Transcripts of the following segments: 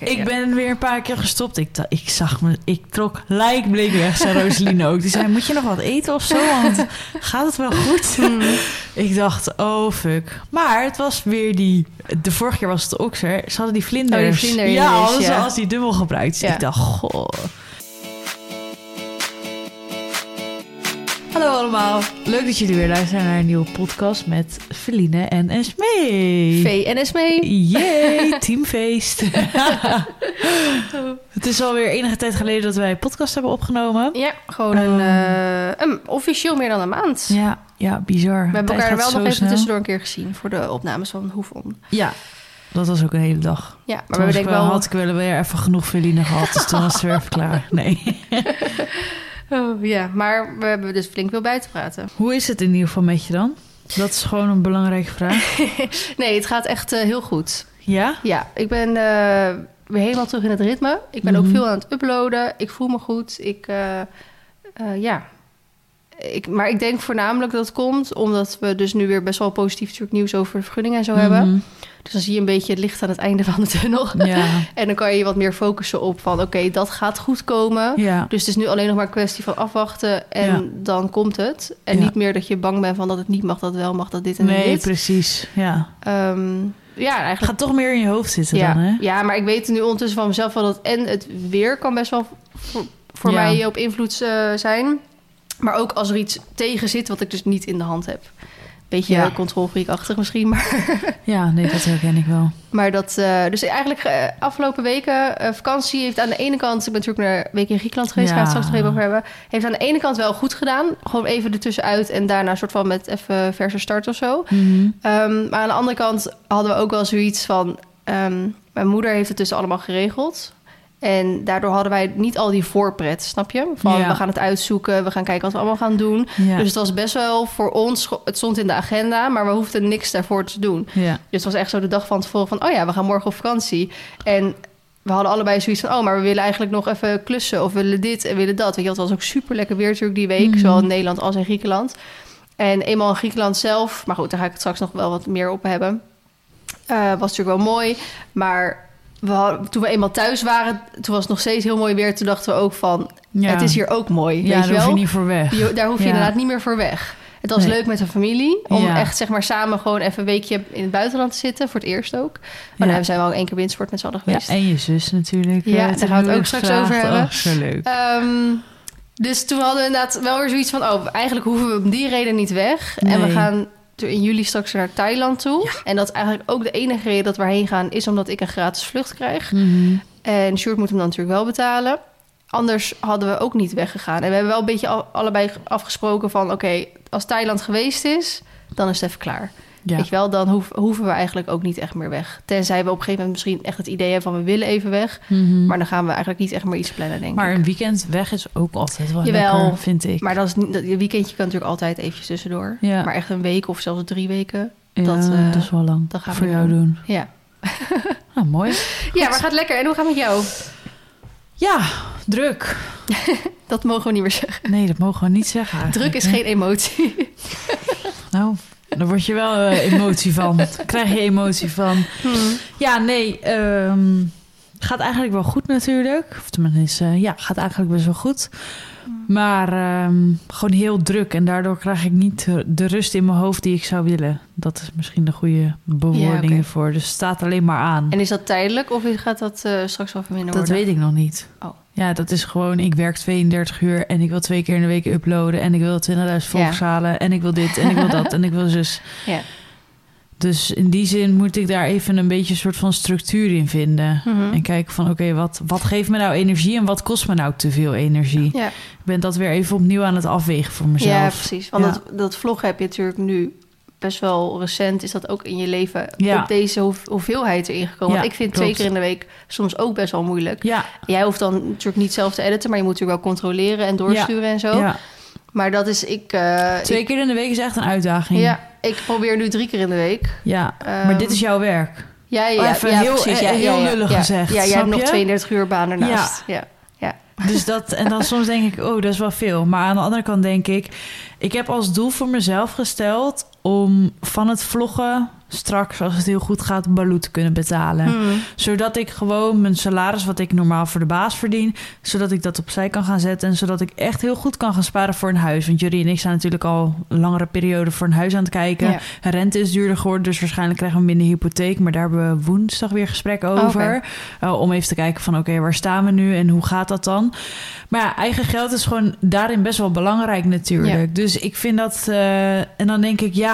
Ik ja. ben weer een paar keer gestopt. Ik, ik zag me, ik trok lijkbleek weg, zei Rosaline ook. Die zei, moet je nog wat eten of zo? Want gaat het wel goed? Hmm. Ik dacht, oh fuck. Maar het was weer die... De vorige keer was het Oxer. Ze hadden die vlinders. Oh, die vlinders, Ja, ze ja. als die dubbel gebruikt. Dus ik dacht, goh. Hallo allemaal. Leuk dat jullie weer luisteren naar een nieuwe podcast met Feline en Esmee. V en Esmee. Yay, teamfeest. het is alweer enige tijd geleden dat wij een podcast hebben opgenomen. Ja, gewoon een, eh, een officieel meer dan een maand. Ja, ja, bizar. We hebben elkaar wel nog even snel. tussendoor een keer gezien voor de opnames van Hoefon. Ja, dat was ook een hele dag. Ja, maar Toen we ik wel, wel... had ik wel weer even genoeg Feline gehad, dus toen was het weer even klaar. Nee. Oh, ja, maar we hebben dus flink veel bij te praten. Hoe is het in ieder geval met je dan? Dat is gewoon een belangrijke vraag. Nee, het gaat echt eh, heel goed. Ja? Ja, ik ben eh, weer helemaal terug in het ritme. Ik ben ook Mhm. veel aan het uploaden. Ik voel me goed. Ik, eh, ja. Ik, maar ik denk voornamelijk dat komt omdat we dus nu weer best wel positief natuurlijk nieuws over de vergunningen en zo hebben. Mhm. Dus dan zie je een beetje het licht aan het einde van de tunnel. Ja. En dan kan je je wat meer focussen op van oké, dat gaat goed komen. Ja. Dus het is nu alleen nog maar een kwestie van afwachten en Ja. dan komt het. En niet meer dat je bang bent van dat het niet mag, dat wel mag, dat dit en Nee, dit. precies. Ja. Ehm, ja, Het eigenlijk gaat toch meer in je hoofd zitten ja, dan, hè? ja, maar ik weet nu ondertussen van mezelf wel dat en het weer kan best wel voor, voor Ja. mij op invloed eh, zijn. Maar ook als er iets tegen zit wat ik dus niet in de hand heb. Beetje Ja. controlfreak-achtig misschien, maar, Ja, nee, dat herken ik wel. maar dat... eh, dus eigenlijk eh, afgelopen weken, eh, vakantie heeft aan de ene kant... Ik ben natuurlijk naar een week in Griekenland geweest, Ja. gaan we het straks nog even over hebben. Heeft aan de ene kant wel goed gedaan. Gewoon even ertussenuit en daarna soort van met even verse start of zo. Mhm. Ehm, maar aan de andere kant hadden we ook wel zoiets van... ehm, mijn moeder heeft het dus allemaal geregeld. En daardoor hadden wij niet al die voorpret, snap je? Van Ja. we gaan het uitzoeken, we gaan kijken wat we allemaal gaan doen. Ja. Dus het was best wel voor ons... Het stond in de agenda, maar we hoefden niks daarvoor te doen. ja. Dus het was echt zo de dag van tevoren van... oh ja, we gaan morgen op vakantie. En we hadden allebei zoiets van... oh, maar we willen eigenlijk nog even klussen... of willen dit en willen dat. Weet je, het was ook super lekker weer natuurlijk die week... Mhm. zowel in Nederland als in Griekenland. En eenmaal in Griekenland zelf... maar goed, daar ga ik het straks nog wel wat meer op hebben... eh, was natuurlijk wel mooi, maar... We hadden, toen we eenmaal thuis waren, toen was het nog steeds heel mooi weer. Toen dachten we ook van, ja. het is hier ook mooi. Ja, weet daar je hoef wel? je niet voor weg. Je- daar hoef je Ja. inderdaad niet meer voor weg. Het was Nee. leuk met de familie. Om Ja. echt zeg maar samen gewoon even een weekje in het buitenland te zitten. Voor het eerst ook. Maar Ja. dan zijn we al één keer windsport met z'n allen Ja, geweest. en je zus natuurlijk. Ja, eh, daar gaan we het ook straks over hebben. Oh, zo leuk. Ehm, dus toen hadden we inderdaad wel weer zoiets van... oh, eigenlijk hoeven we om die reden niet weg. En we gaan in juli straks naar Thailand toe. En dat is eigenlijk ook de enige reden dat we heen gaan... is omdat ik een gratis vlucht krijg. Mhm. En Sjoerd moet hem dan natuurlijk wel betalen. Anders hadden we ook niet weggegaan. En we hebben wel een beetje al- allebei afgesproken van... oké, als Thailand geweest is, dan is het even klaar. Ja. Weet je wel, dan hoef- hoeven we eigenlijk ook niet echt meer weg. Tenzij we op een gegeven moment misschien echt het idee hebben van... we willen even weg. Mhm. Maar dan gaan we eigenlijk niet echt meer iets plannen, denk Maar ik. een weekend weg is ook altijd wel Jawel. lekker, vind ik. Maar dat is niet, dat, je weekendje kan natuurlijk altijd eventjes tussendoor. Ja. Maar echt een week of zelfs drie weken, ja, dat, dat, eh, is wel lang dat gaan we voor jou doen. doen. ja. Nou, mooi. Ja, maar gaat lekker. En hoe gaat het met jou? Ja, druk. Dat mogen we niet meer zeggen. Nee, dat mogen we niet zeggen Druk is hè? geen emotie. Nou, daar word je wel eh, emotie van. Daar krijg je emotie van. Hmm. Ja, nee. ehm, gaat eigenlijk wel goed natuurlijk. Of tenminste, eh, ja, gaat eigenlijk best wel goed. Maar ehm, gewoon heel druk. En daardoor krijg ik niet de- rust in mijn hoofd die ik zou willen. Dat is misschien de goede bewoording Ja, ervoor. Dus het staat alleen maar aan. En is dat tijdelijk of gaat dat eh, straks wel verminderd Dat worden? weet ik nog niet. Oh. Ja, dat is gewoon, ik werk 32 uur en ik wil twee keer in de week uploaden. En ik wil 20.000 volgers halen. En ik wil dit en ik wil dat en ik wil zus. Ja. Dus in die zin moet ik daar even een beetje een soort van structuur in vinden. Mhm. En kijken van, oké, wat, wat geeft me nou energie en wat kost me nou te veel energie? Ja. Ik ben dat weer even opnieuw aan het afwegen voor mezelf. ja, precies. Want Ja. Dat, dat vlog heb je natuurlijk nu best wel recent. Is dat ook in je leven Ja. op deze hoe- hoeveelheid erin gekomen? Ja, Want ik vind twee keer in de week soms ook best wel moeilijk. Ja, Jij hoeft dan natuurlijk niet zelf te editen, maar je moet natuurlijk wel controleren en doorsturen en zo. ja. Maar dat is ik. eh, Twee ik- keer in de week is echt een uitdaging. Ja, ik probeer nu drie keer in de week. Ja, maar dit is jouw werk. Ja, ja, Oh, even ja, heel- precies. eh, Ja, heel lullig gezegd, Ja, jij hebt nog je? 32 uur baan ernaast. Ja. Ja. Dus dat, en dan soms denk ik, oh, dat is wel veel. Maar aan de andere kant denk ik, ik heb als doel voor mezelf gesteld om van het vloggen straks, als het heel goed gaat, Baloo te kunnen betalen. Hmm. Zodat ik gewoon mijn salaris, wat ik normaal voor de baas verdien, zodat ik dat opzij kan gaan zetten. En zodat ik echt heel goed kan gaan sparen voor een huis. Want jullie en ik zijn natuurlijk al een langere periode voor een huis aan het kijken. Ja. Rente is duurder geworden, dus waarschijnlijk krijgen we minder hypotheek. Maar daar hebben we woensdag weer gesprek over. Oké. Uh, om even te kijken van oké, waar staan we nu en hoe gaat dat dan? Maar ja, eigen geld is gewoon daarin best wel belangrijk natuurlijk. Dus ik vind dat... eh, en dan denk ik, ja...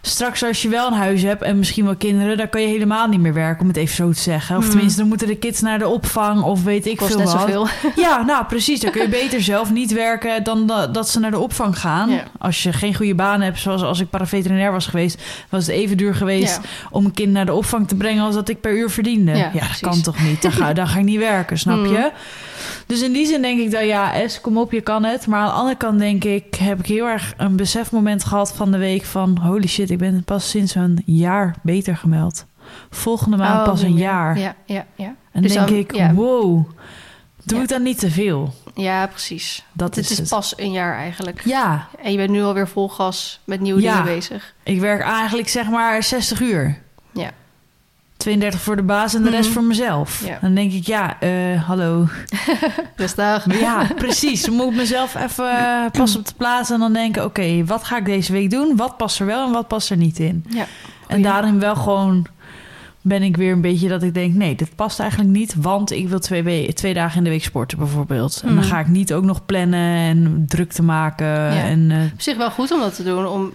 Straks als je wel een huis hebt en misschien wel kinderen... dan kan je helemaal niet meer werken, om het even zo te zeggen. Of Hmm. tenminste, dan moeten de kids naar de opvang of weet ik Kost veel net wat. zoveel. Ja, nou precies. Dan kun je beter zelf niet werken dan da- dat ze naar de opvang gaan. Ja. Als je geen goede baan hebt, zoals als ik paraveterinair was geweest... was het even duur geweest Ja. om een kind naar de opvang te brengen... als dat ik per uur verdiende. Ja, Ja, dat precies. kan toch niet? Dan ga, dan ga ik niet werken, snap Mm. je? Dus in die zin denk ik dat ja, S, kom op, je kan het. Maar aan de andere kant denk ik, heb ik heel erg een besefmoment gehad van de week van... holy shit, ik ben pas sinds een jaar beter gemeld. Volgende maand Oh, pas een jaar. Ja, ja, ja. En Dus denk dan- ik, ja. wow, doe Ja. ik dan niet te veel? Ja, precies. Dat het is is het. pas een jaar eigenlijk. Ja, En je bent nu alweer vol gas met nieuwe Ja. dingen bezig. ik werk eigenlijk zeg maar 60 uur. Ja. 32 voor de baas en de rest Mhm. voor mezelf. Ja. Dan denk ik, ja, eh, hallo. Maar ja, precies. Dan moet ik mezelf even eh, pas op de plaats en dan denken... oké, wat ga ik deze week doen? Wat past er wel en wat past er niet in? Ja. En daarin wel gewoon ben ik weer een beetje dat ik denk... nee, dit past eigenlijk niet, want ik wil twee, we- twee dagen in de week sporten bijvoorbeeld. En dan Mhm. ga ik niet ook nog plannen en druk te maken. En, eh, Op zich wel goed om dat te doen. Om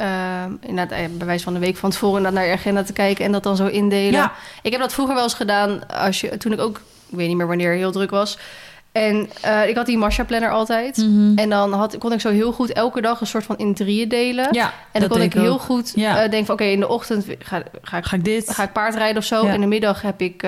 eh, inderdaad, eh, bij wijze van een week van tevoren naar je agenda te kijken en dat dan zo indelen. ja, Ik heb dat vroeger wel eens gedaan als je, toen ik ook, ik weet niet meer wanneer, heel druk was. En eh, ik had die Masha planner altijd. Mhm. En dan had, kon ik zo heel goed elke dag een soort van in drieën delen. ja en dan kon ik heel ook. goed Ja. eh, denken van... oké, in de ochtend ga, ga, ik, Ga ik dit? ga ik paardrijden of zo. Ja. In de middag heb ik,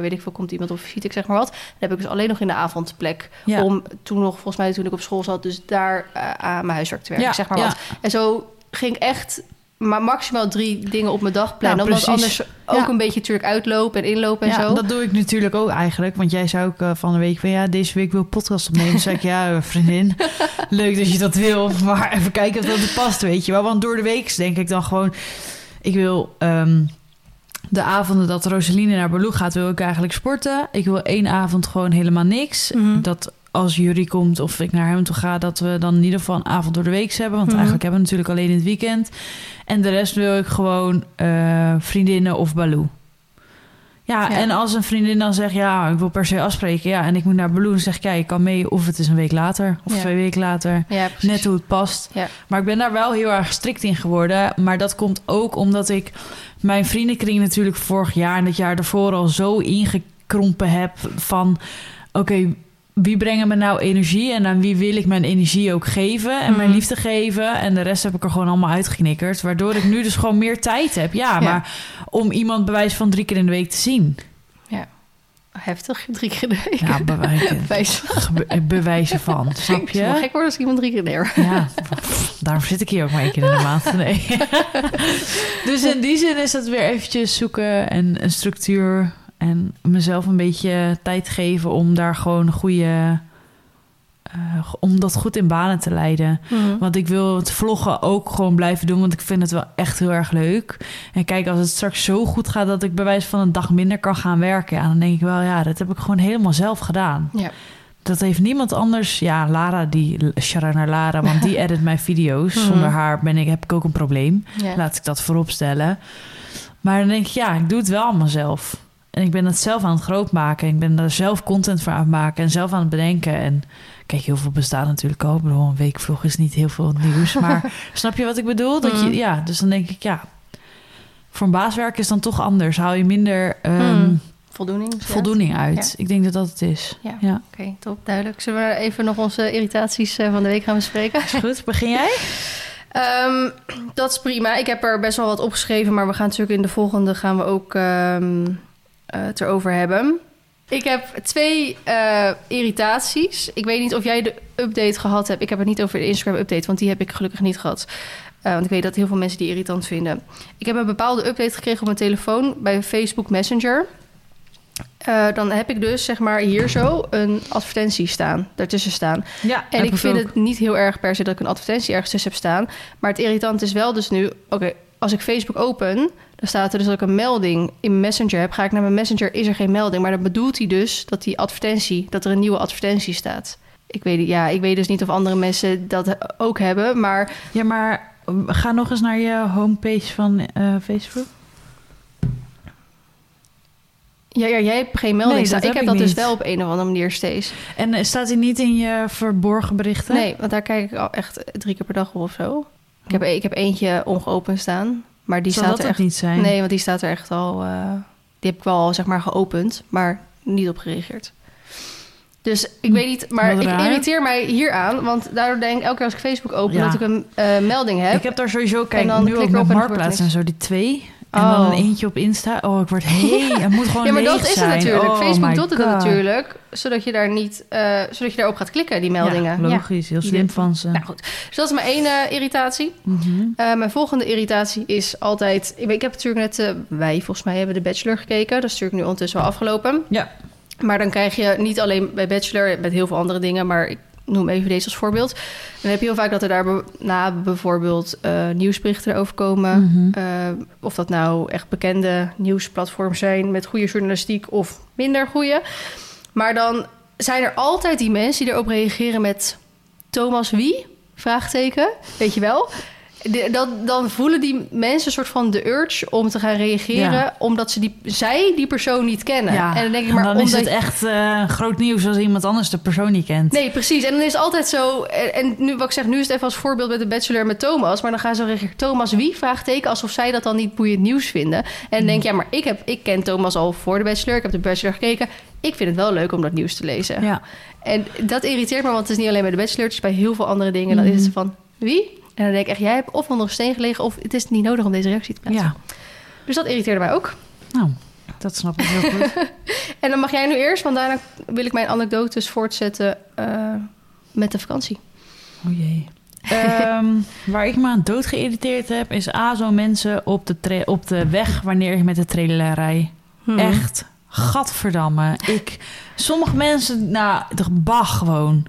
weet ik veel, komt iemand op visite, ik zeg maar wat. Dan heb ik dus alleen nog in de avond plek. Om toen nog, volgens mij toen ik op school zat... dus daar aan mijn huiswerk te werken, Ja, zeg maar wat. En zo ging echt maar maximaal drie dingen op mijn dag plannen. Ja, omdat anders ook Ja. een beetje natuurlijk uitlopen en inlopen en ja, zo. dat doe ik natuurlijk ook eigenlijk. Want jij zei ook eh, van de week van ja, deze week wil ik podcast opnemen. Zei ik ja, vriendin, leuk dat je dat wil. Maar even kijken of dat het past, weet je wel. Want door de week denk ik dan gewoon, ik wil ehm, de avonden dat Rosaline naar Baloo gaat, wil ik eigenlijk sporten. Ik wil één avond gewoon helemaal niks. Mhm. Dat als jury komt of ik naar hem toe ga, dat we dan in ieder geval een avond door de week hebben. Want Mhm. eigenlijk hebben we natuurlijk alleen in het weekend. En de rest wil ik gewoon eh, vriendinnen of Baloo. Ja, Ja. en als een vriendin dan zegt, ja, ik wil per se afspreken, ja, en ik moet naar Baloo, dan zeg ik, ja, je kan mee, of het is een week later, of Ja. twee weken later, ja, net hoe het past. Maar ik ben daar wel heel erg strikt in geworden, maar dat komt ook omdat ik mijn vriendenkring natuurlijk vorig jaar en het jaar daarvoor al zo ingekrompen heb van, oké, wie brengen me nou energie en aan wie wil ik mijn energie ook geven en mijn Mhm. liefde geven en de rest heb ik er gewoon allemaal uitgeknikkerd, waardoor ik nu dus gewoon meer tijd heb. Ja, Ja. maar om iemand bewijs van drie keer in de week te zien. Heftig, drie keer in de week. Ja, bewijzen. Be- bewijzen van, snap je? gek worden als iemand drie keer neer. Ja, daarom zit ik hier ook maar één keer in de maand. Nee. Dus in die zin is dat weer eventjes zoeken en een structuur. En mezelf een beetje tijd geven om daar gewoon een goede... eh, om dat goed in banen te leiden. Mhm. Want ik wil het vloggen ook gewoon blijven doen, want ik vind het wel echt heel erg leuk. En kijk, als het straks zo goed gaat dat ik bij wijze van een dag minder kan gaan werken, ja, dan denk ik wel, ja, dat heb ik gewoon helemaal zelf gedaan. Ja. Dat heeft niemand anders. Ja, Lara, die naar Lara, want die edit mijn video's. Mhm. Zonder haar ben ik, heb ik ook een probleem. Laat ik dat voorop stellen. Maar dan denk ik, ja, ik doe het wel allemaal zelf. En ik ben het zelf aan het grootmaken. Ik ben er zelf content voor aan het maken en zelf aan het bedenken. En kijk, heel veel bestaat natuurlijk al. Ik bedoel, een weekvlog is niet heel veel nieuws. Maar snap je wat ik bedoel? Dat je, ja, dus dan denk ik, ja, voor een baaswerk is dan toch anders. Haal je minder ehm, Mhm. Voldoening. voldoening uit. Ik denk dat dat het is. Ja. ja. Oké, top, duidelijk. Zullen we even nog onze irritaties eh, van de week gaan bespreken? Is goed, begin jij? Ehm, dat is prima. Ik heb er best wel wat opgeschreven, maar we gaan natuurlijk in de volgende gaan we ook ehm, eh, het erover hebben. Ik heb twee eh, irritaties. Ik weet niet of jij de update gehad hebt. Ik heb het niet over de Instagram update, want die heb ik gelukkig niet gehad. Eh, want ik weet dat heel veel mensen die irritant vinden. Ik heb een bepaalde update gekregen op mijn telefoon bij Facebook Messenger. eh, dan heb ik dus zeg maar hier zo een advertentie staan, daartussen staan. Ja, En ik vind het niet heel erg per se dat ik een advertentie ergens tussen heb staan. Maar het irritant is wel dus nu... Oké, als ik Facebook open, dan staat er dus dat ik een melding in Messenger heb. Ga ik naar mijn Messenger, is er geen melding. Maar dan bedoelt hij dus dat die advertentie... dat er een nieuwe advertentie staat. Ik weet, ja, ik weet dus niet of andere mensen dat ook hebben, maar... Ja, maar ga nog eens naar je homepage van eh, Facebook. Ja, ja, jij hebt geen melding Nee, staan. Ik heb heb ik dat dus wel op een of andere manier steeds. En eh, staat hij niet in je verborgen berichten? Nee, want daar kijk ik al echt drie keer per dag op of zo. Ik heb, ik heb eentje ongeopend staan, maar die Zal staat dat er echt... niet zijn? Nee, want die staat er echt al... eh, die heb ik wel zeg maar geopend, maar niet op gereageerd. Dus ik weet niet, maar ik irriteer mij hier aan, want daardoor denk ik elke keer als ik Facebook open Ja. dat ik een eh, melding heb. Ik heb daar sowieso, kijk, dan nu ook en er Marktplaats en zo, die twee. En Oh. dan een eentje op Insta. Oh, ik word heel... Het moet gewoon ja, maar leeg dat is het natuurlijk. Oh Facebook doet het natuurlijk, zodat je daar niet, eh, zodat je daarop gaat klikken, die meldingen. Ja, Ja. logisch. Heel slim van ze. Nou goed, dus dat is mijn ene irritatie. Mhm. Eh, mijn volgende irritatie is altijd... Ik, ik heb natuurlijk net... eh, wij volgens mij hebben de Bachelor gekeken. Dat is natuurlijk nu ondertussen wel afgelopen. Ja. Maar dan krijg je niet alleen bij Bachelor... met heel veel andere dingen... maar ik noem even deze als voorbeeld. Dan heb je heel vaak dat er daarna bijvoorbeeld... eh, nieuwsberichten erover komen. Mhm. Eh, of dat nou echt bekende nieuwsplatforms zijn... met goede journalistiek of minder goede. Maar dan zijn er altijd die mensen die erop reageren met... Thomas wie? Vraagteken. Weet je wel? De- dat, dan voelen die mensen een soort van de urge om te gaan reageren... Ja. omdat ze die, zij die persoon niet kennen. Ja, En dan denk ik en maar... dan is het echt eh, groot nieuws als iemand anders de persoon niet kent. Nee, precies. En dan is het altijd zo... En, en nu, wat ik zeg, nu is het even als voorbeeld met de Bachelor met Thomas... maar dan gaan ze reageren, Thomas wie? Vraagteken, alsof zij dat dan niet boeiend nieuws vinden. En dan denk ja, maar ik, heb, ik ken Thomas al voor de Bachelor... ik heb de Bachelor gekeken. Ik vind het wel leuk om dat nieuws te lezen. Ja. En dat irriteert me, want het is niet alleen bij de Bachelor... het is bij heel veel andere dingen. Dan is Mhm. het van, wie? En dan denk ik echt, jij hebt of onder een steen gelegen... of het is niet nodig om deze reactie te plaatsen. ja. Dus dat irriteerde mij ook. Nou, dat snap ik heel goed. En dan mag jij nu eerst, want daarna wil ik mijn anekdotes voortzetten... eh, met de vakantie. O jee. Ehm, waar ik me aan dood geïrriteerd heb, is A, zo mensen op de, op de weg wanneer je met de trailer rijdt. Hmm. Echt, gadverdamme. Ik, sommige mensen, nou, bah gewoon.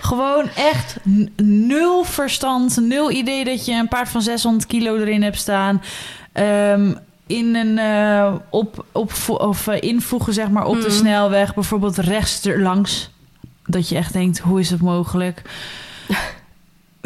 Gewoon echt nul verstand, nul idee dat je een paard van 600 kilo erin hebt staan. Ehm, in een eh, op, op, of eh, invoegen, zeg maar, op de Hmm. snelweg, bijvoorbeeld rechts erlangs. Dat je echt denkt, hoe is het mogelijk?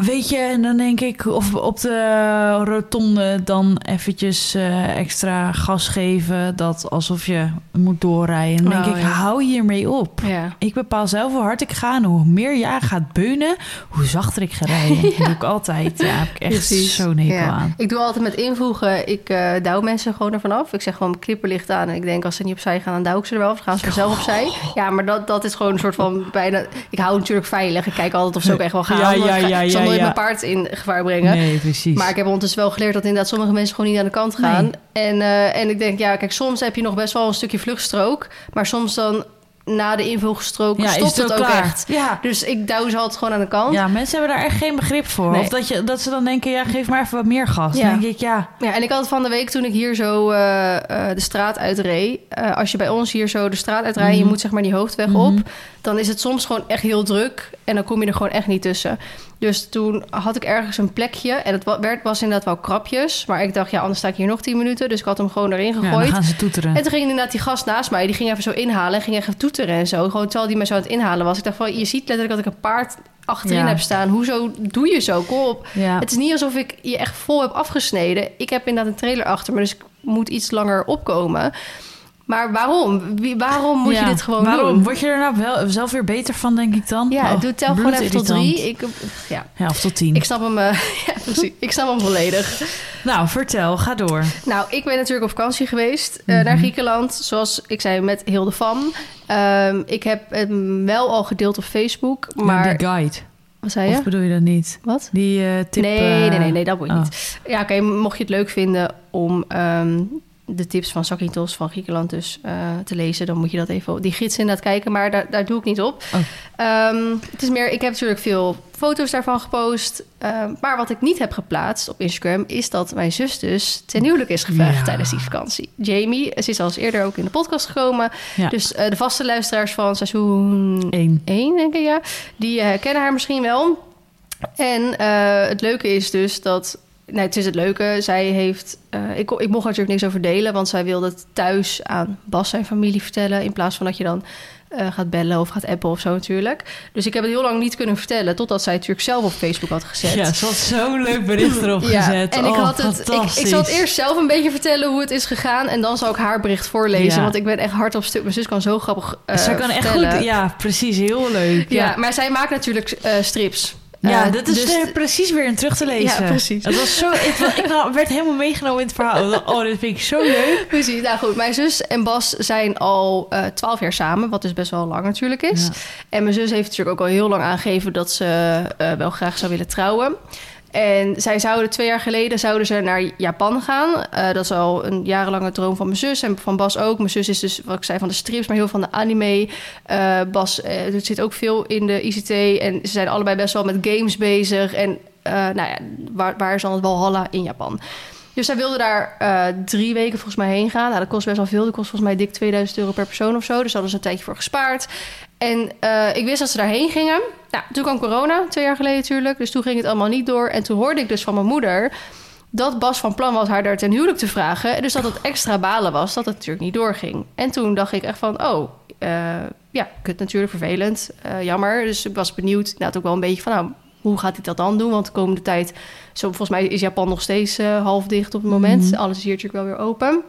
Weet je, en dan denk ik, of op de rotonde dan eventjes eh, extra gas geven. Dat alsof je moet doorrijden. Dan denk Oh, ik, ja. hou hiermee op. Ja. Ik bepaal zelf hoe hard ik ga. En hoe meer jij gaat beunen, hoe zachter ik ga rijden. Dat doe ik altijd. Ja, heb ik echt Precies. zo'n hekel aan. Ik doe altijd met invoegen, ik eh douw mensen gewoon ervan af. Ik zeg gewoon knipperlicht aan en ik denk als ze niet opzij gaan, dan douw ik ze er wel. Of gaan ze vanzelf opzij. Ja, maar dat, dat is gewoon een soort van bijna... Ik hou natuurlijk veilig. Ik kijk altijd of ze ook echt wel gaan. Ja, ja, ja, ja, nooit ja. mijn paard in gevaar brengen. Nee, precies. Maar ik heb ondertussen wel geleerd dat inderdaad sommige mensen gewoon niet aan de kant gaan. Nee. En, eh, en ik denk, ja, kijk, soms heb je nog best wel een stukje vluchtstrook. Maar soms dan na de invoegstrook ja, stopt is het ook klaar? echt. Ja. Dus ik douw ze altijd gewoon aan de kant. ja, mensen hebben daar echt geen begrip voor. Nee. Of dat, je, dat ze dan denken, ja, geef maar even wat meer gas. Ja. Dan denk ik, ja, Ja, en ik had van de week toen ik hier zo eh, eh, de straat uitreed. Eh, als je bij ons hier zo de straat uitrijdt... en je Mhm. moet zeg maar die hoofdweg Mhm. op... dan is het soms gewoon echt heel druk... en dan kom je er gewoon echt niet tussen. Dus toen had ik ergens een plekje... en het werd, was inderdaad wel krapjes... maar ik dacht, ja, anders sta ik hier nog 10 minuten... dus ik had hem gewoon erin ja, gegooid. gaan ze toeteren. en toen ging inderdaad die gast naast mij... die ging even zo inhalen en ging even toeteren en zo. Gewoon terwijl die mij zo aan het inhalen was. Ik dacht van, je ziet letterlijk dat ik een paard achterin Ja. heb staan. Hoezo doe je zo? Kom op. Ja. Het is niet alsof ik je echt vol heb afgesneden. Ik heb inderdaad een trailer achter me, dus ik moet iets langer opkomen. Maar waarom? Wie, waarom moet Ja, je dit gewoon waarom? doen? Word je er nou wel, zelf weer beter van, denk ik dan? Ja, Oh, doe tel gewoon even tot drie. Ik, ja, Ja, of tot tien. ik snap hem. eh, ja, precies. Ik snap hem volledig. Nou, vertel, ga door. Nou, ik ben natuurlijk op vakantie geweest eh, Mhm. naar Griekenland. Zoals ik zei, met Hilde Van. Ehm, ik heb hem wel al gedeeld op Facebook. Maar. die guide. Wat zei je? Of bedoel je dat niet? Wat? Die eh, tip... nee, eh, nee, nee, nee, dat moet je oh. niet. Ja, oké, mocht je het leuk vinden om... ehm, de tips van Zakynthos van Griekenland dus eh, te lezen, dan moet je dat even op die gids inderdaad kijken. Maar daar, daar doe ik niet op. Oh. Ehm, het is meer, ik heb natuurlijk veel foto's daarvan gepost. Ehm, maar wat ik niet heb geplaatst op Instagram is dat mijn zus dus ten huwelijk is gevraagd Ja. tijdens die vakantie. Jamie, ze is al eens eerder ook in de podcast gekomen. Ja. Dus eh, de vaste luisteraars van seizoen Eén. 1, denk ik ja, die eh, kennen haar misschien wel. En het leuke is dus dat. Nee, het is het leuke. Zij heeft. eh, ik, ik mocht natuurlijk niks over delen, want zij wilde het thuis aan Bas zijn familie vertellen. In plaats van dat je dan eh, gaat bellen of gaat appen of zo natuurlijk. Dus ik heb het heel lang niet kunnen vertellen, totdat zij het natuurlijk zelf op Facebook had gezet. Ja, ze had zo'n leuk bericht erop Ja, gezet. en ik, Oh, had het, ik, ik zal het eerst zelf een beetje vertellen hoe het is gegaan. En dan zal ik haar bericht voorlezen. Ja. Want ik ben echt hard op stuk. Mijn zus kan zo grappig uh, Zij kan echt goed... Ja, precies. Heel leuk. Ja, Ja, maar zij maakt natuurlijk strips. Ja Eh, dat is dus- er precies weer in terug te lezen. Ja, precies. Het was zo, ik, werd helemaal meegenomen in het verhaal. Oh, dit vind ik zo leuk. Precies, nou goed. Mijn zus en Bas zijn al eh, twaalf jaar samen, wat dus best wel lang natuurlijk is. Ja. En mijn zus heeft natuurlijk ook al heel lang aangegeven dat ze eh, wel graag zou willen trouwen. En zij zouden twee jaar geleden zouden ze naar Japan gaan. Eh, dat is al een jarenlange droom van mijn zus en van Bas ook. Mijn zus is dus, wat ik zei, van de strips, maar heel van de anime. Eh, Bas eh, zit ook veel in de ICT en ze zijn allebei best wel met games bezig. En nou ja, waar, waar is dan het Valhalla in Japan? Dus zij wilde daar eh, drie weken volgens mij heen gaan. Nou, dat kost best wel veel. Dat kost volgens mij dik 2000 euro per persoon of zo. Dus daar hadden ze een tijdje voor gespaard. En eh, ik wist dat ze daarheen gingen. Nou, toen kwam corona, twee jaar geleden natuurlijk. Dus toen ging het allemaal niet door. En toen hoorde ik dus van mijn moeder... dat Bas van plan was haar daar ten huwelijk te vragen. En dus dat het extra balen was dat het natuurlijk niet doorging. En toen dacht ik echt van... oh, eh, ja, kut natuurlijk, vervelend, jammer. Dus ik was benieuwd, nou, ook wel een beetje van... nou, hoe gaat hij dat dan doen? Want de komende tijd... Zo, volgens mij is Japan nog steeds eh, half dicht op het moment. Mhm. Alles is hier natuurlijk wel weer open.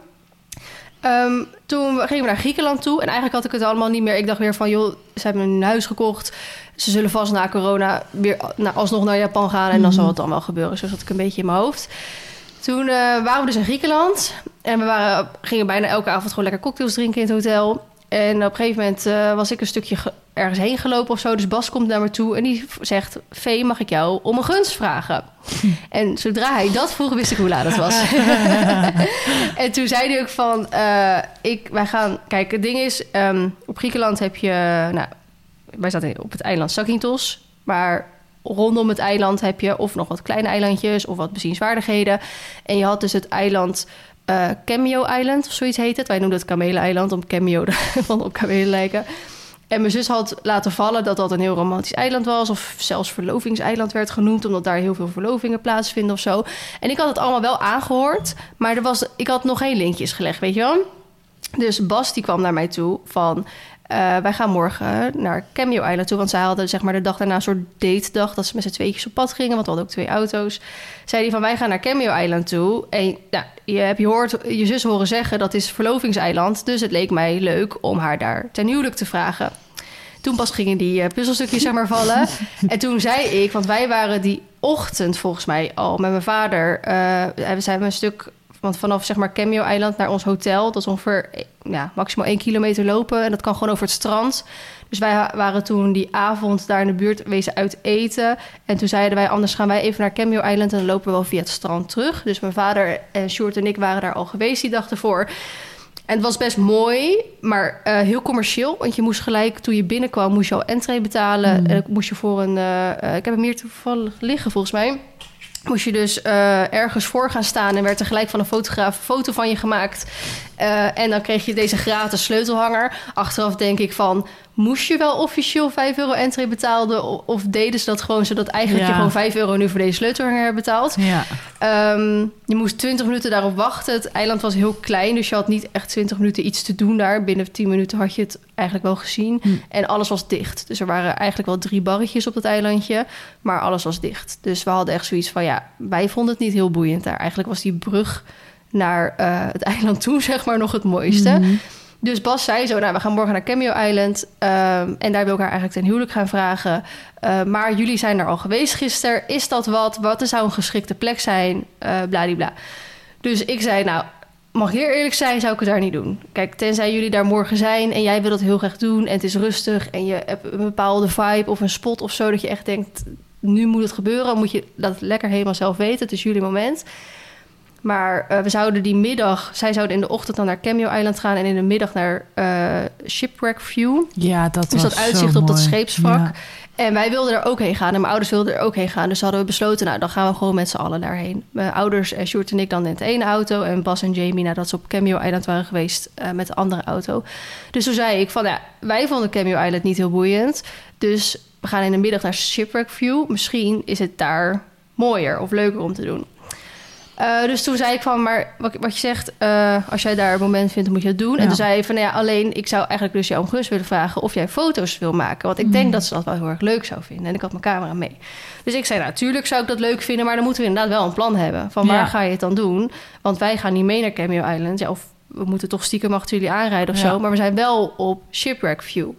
Ehm, toen gingen we naar Griekenland toe. En eigenlijk had ik het allemaal niet meer. Ik dacht weer van, joh, ze hebben een huis gekocht. Ze zullen vast na corona weer nou, alsnog naar Japan gaan. En dan Mhm. zal het dan wel gebeuren. Zo zat ik een beetje in mijn hoofd. Toen eh, waren we dus in Griekenland. En we waren, gingen bijna elke avond gewoon lekker cocktails drinken in het hotel. En op een gegeven moment eh, was ik een stukje ge- ergens heen gelopen of zo. Dus Bas komt naar me toe en die zegt... Vee, mag ik jou om een gunst vragen? En zodra hij dat vroeg, wist ik hoe laat het was. en toen zei hij ook van... eh, ik, wij gaan... Kijk, het ding is... ehm, op Griekenland heb je... Nou, wij zaten op het eiland Zakynthos. Maar rondom het eiland heb je of nog wat kleine eilandjes... of wat bezienswaardigheden. En je had dus het eiland... eh Cameo Island of zoiets heet het. Wij noemen het Kamelen-eiland, om cameo van op kamelen lijken. En mijn zus had laten vallen dat dat een heel romantisch eiland was... of zelfs verlovingseiland werd genoemd... omdat daar heel veel verlovingen plaatsvinden of zo. En ik had het allemaal wel aangehoord... maar er was, ik had nog geen linkjes gelegd, weet je wel? Dus Bas die kwam naar mij toe van... eh, wij gaan morgen naar Cameo Island toe. Want zij hadden zeg maar de dag daarna een soort date dag... dat ze met z'n tweetjes op pad gingen, want we hadden ook twee auto's. Zei die van, wij gaan naar Cameo Island toe. En nou, je hebt je, hoort, je zus horen zeggen, dat is verlovingseiland. Dus het leek mij leuk om haar daar ten huwelijk te vragen. Toen pas gingen die eh, puzzelstukjes zeg maar vallen. en toen zei ik, want wij waren die ochtend volgens mij al met mijn vader... eh, we zijn een stuk... Want vanaf zeg maar Cameo Eiland naar ons hotel, dat is ongeveer ja, maximaal één kilometer lopen. En dat kan gewoon over het strand. Dus wij waren toen die avond daar in de buurt wezen uit eten. En toen zeiden wij, anders gaan wij even naar Cameo Island... en dan lopen we wel via het strand terug. Dus mijn vader en Sjoerd en ik waren daar al geweest die dag ervoor. En het was best mooi, maar eh, heel commercieel. Want je moest gelijk, toen je binnenkwam, moest je al entree betalen. Mm. En dan moest je voor een... eh, eh, ik heb hem hier toevallig liggen, volgens mij. Moest je dus eh, ergens voor gaan staan... en werd er gelijk van een fotograaf een foto van je gemaakt. Eh, en dan kreeg je deze gratis sleutelhanger. Achteraf denk ik van... moest je wel officieel 5 euro entree betalen... of deden ze dat gewoon zodat eigenlijk Ja. je gewoon 5 euro nu voor deze sleutelhanger hebt betaald? Ja. Ehm, je moest 20 minuten daarop wachten. Het eiland was heel klein, dus je had niet echt 20 minuten iets te doen daar. Binnen 10 minuten had je het eigenlijk wel gezien. Hm. En alles was dicht. Dus er waren eigenlijk wel drie barretjes op het eilandje, maar alles was dicht. Dus we hadden echt zoiets van, ja, wij vonden het niet heel boeiend daar. Eigenlijk was die brug naar eh, het eiland toe, zeg maar, nog het mooiste. Mhm. Dus Bas zei zo, nou, we gaan morgen naar Cameo Island. ehm, en daar wil ik haar eigenlijk ten huwelijk gaan vragen. Eh, maar jullie zijn er al geweest gisteren. Is dat wat? Wat zou een geschikte plek zijn? Eh bladibla. Dus ik zei, nou, mag ik heel eerlijk zijn, zou ik het daar niet doen. Kijk, tenzij jullie daar morgen zijn en jij wil dat heel graag doen... en het is rustig en je hebt een bepaalde vibe of een spot of zo... dat je echt denkt, nu moet het gebeuren, moet je dat lekker helemaal zelf weten. Het is jullie moment. Maar eh, we zouden die middag, zij zouden in de ochtend dan naar Cameo Island gaan en in de middag naar eh, Shipwreck View. Ja, dat Dus dat uitzicht op dat. Ja. En wij wilden er ook heen gaan. En mijn ouders wilden er ook heen gaan. Dus hadden we besloten, nou, dan gaan we gewoon met z'n allen daarheen. Mijn ouders, eh, Sjoerd en ik dan in het ene auto. En Bas en Jamie, nadat ze op Cameo Island waren geweest, met de andere auto. Dus toen zei ik van, ja, wij vonden Cameo Island niet heel boeiend. Dus we gaan in de middag naar Shipwreck View. Misschien is het daar mooier of leuker om te doen. Eh, dus toen zei ik van, maar wat, wat je zegt, eh, als jij daar een moment vindt, dan moet je het doen. En toen zei hij van, nou ja, alleen ik zou eigenlijk dus jou om willen vragen of jij foto's wil maken. Want ik Mm. denk dat ze dat wel heel erg leuk zou vinden. En ik had mijn camera mee. Dus ik zei, nou, natuurlijk zou ik dat leuk vinden, maar dan moeten we inderdaad wel een plan hebben. Van waar Ja. ga je het dan doen? Want wij gaan niet mee naar Cameo Island. Ja, of we moeten toch stiekem achter jullie aanrijden of zo. Maar we zijn wel op Shipwreck View.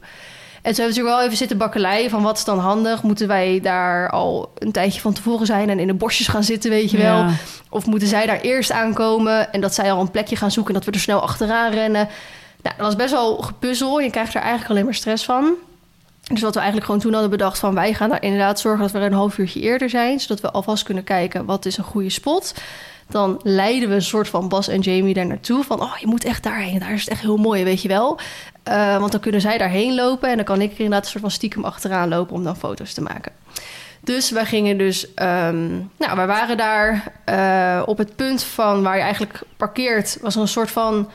En toen hebben we natuurlijk wel even zitten bakkeleien van wat is dan handig? Moeten wij daar al een tijdje van tevoren zijn en in de bosjes gaan zitten, weet je wel? Ja. Of moeten zij daar eerst aankomen en dat zij al een plekje gaan zoeken en dat we er snel achteraan rennen? Nou, dat was best wel gepuzzel. Je krijgt er eigenlijk alleen maar stress van. Dus wat we eigenlijk gewoon toen hadden bedacht van wij gaan daar inderdaad zorgen dat we er een half uurtje eerder zijn, zodat we alvast kunnen kijken wat is een goede spot. Dan leiden we een soort van Bas en Jamie daar naartoe. Van, oh, je moet echt daarheen. Daar is het echt heel mooi, weet je wel. Eh, want dan kunnen zij daarheen lopen. En dan kan ik er inderdaad een soort van stiekem achteraan lopen... om dan foto's te maken. Dus wij gingen dus... ehm, nou, we waren daar eh, op het punt van waar je eigenlijk parkeert... was er een soort van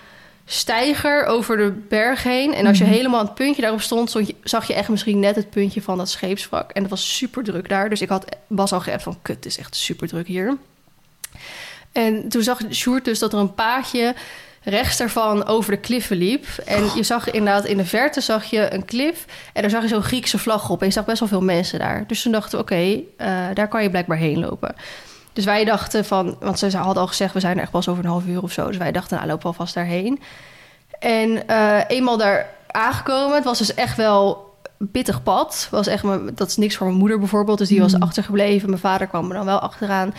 steiger over de berg heen. En als je Mhm. helemaal aan het puntje daarop stond... stond je, zag je echt misschien net het puntje van dat scheepswrak. En het was super druk daar. Dus ik had Bas al geappt van... kut, het is echt super druk hier. En toen zag Sjoerd dus dat er een paadje rechts daarvan over de kliffen liep. En je zag inderdaad in de verte zag je een klif. En daar zag je zo'n Griekse vlag op. En je zag best wel veel mensen daar. Dus toen dachten we, oké, eh, daar kan je blijkbaar heen lopen. Dus wij dachten van... Want ze hadden al gezegd, we zijn er echt pas over een half uur of zo. Dus wij dachten, nou, lopen we alvast daarheen. En eh, eenmaal daar aangekomen, het was dus echt wel een pittig pad. Was echt, mijn- dat is niks voor mijn moeder bijvoorbeeld. Dus die was Mm. achtergebleven. Mijn vader kwam er dan wel achteraan.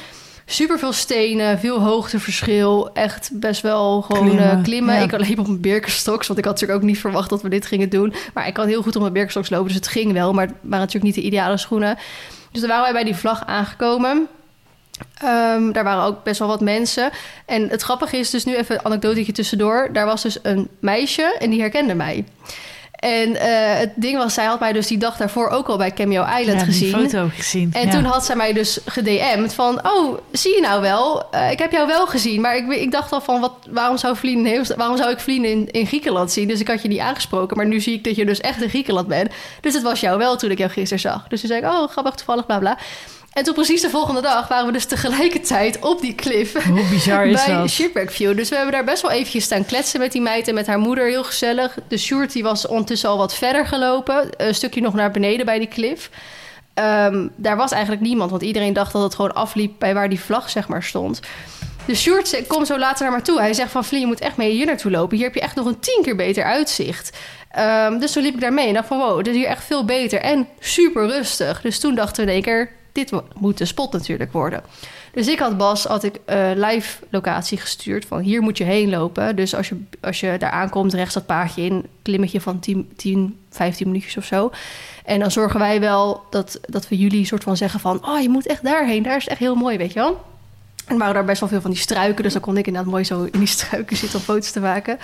Super veel stenen, veel hoogteverschil. Echt best wel gewoon klimmen. Klimmen, klimmen. ja. Ik liep op mijn Birkenstocks, want ik had natuurlijk ook niet verwacht dat we dit gingen doen. Maar ik kan heel goed op mijn Birkenstocks lopen, dus het ging wel. Maar het waren natuurlijk niet de ideale schoenen. Dus toen waren wij bij die vlag aangekomen. Ehm, daar waren ook best wel wat mensen. En het grappige is dus nu even een anekdotetje tussendoor. Daar was dus een meisje en die herkende mij. En eh, het ding was, zij had mij dus die dag daarvoor ook al bij Cameo Island Ja, gezien. foto gezien. En ja. toen had zij mij dus gedM'd van... oh, zie je nou wel? Eh, ik heb jou wel gezien. Maar ik, ik dacht al van... Wat, waarom, zou Vlien, waarom zou ik Vlien in, in Griekenland zien? Dus ik had je niet aangesproken. Maar nu zie ik dat je dus echt in Griekenland bent. Dus het was jou wel toen ik jou gisteren zag. Dus toen zei ik... oh, grappig, toevallig, bla bla. En toen precies de volgende dag... waren we dus tegelijkertijd op die cliff... Hoe bizar is bij dat? Shipwreck View. Dus we hebben daar best wel eventjes staan kletsen met die meid en met haar moeder. Heel gezellig. De Sjoerd die was ondertussen al wat verder gelopen. Een stukje nog naar beneden bij die cliff. Ehm, daar was eigenlijk niemand, want iedereen dacht dat het gewoon afliep bij waar die vlag zeg maar stond. Dus Sjoerd komt zo later naar me toe. Hij zegt van, Vlie, je moet echt mee hier naartoe lopen. Hier heb je echt nog een tien keer beter uitzicht. Ehm, dus toen liep ik daar mee en dacht van, wow, dit is hier echt veel beter. En super rustig. Dus toen dachten we in één keer, dit mo- moet de spot natuurlijk worden. Dus ik had Bas had ik eh, live locatie gestuurd van hier moet je heen lopen. Dus als je, als je daar aankomt, rechts dat paadje in, klimmetje van 10, 10, 15 minuutjes of zo. En dan zorgen wij wel dat, dat we jullie soort van zeggen van... oh, je moet echt daarheen, daar is echt heel mooi, weet je wel. En waren daar best wel veel van die struiken... dus dan kon ik inderdaad mooi zo in die struiken zitten om foto's te maken.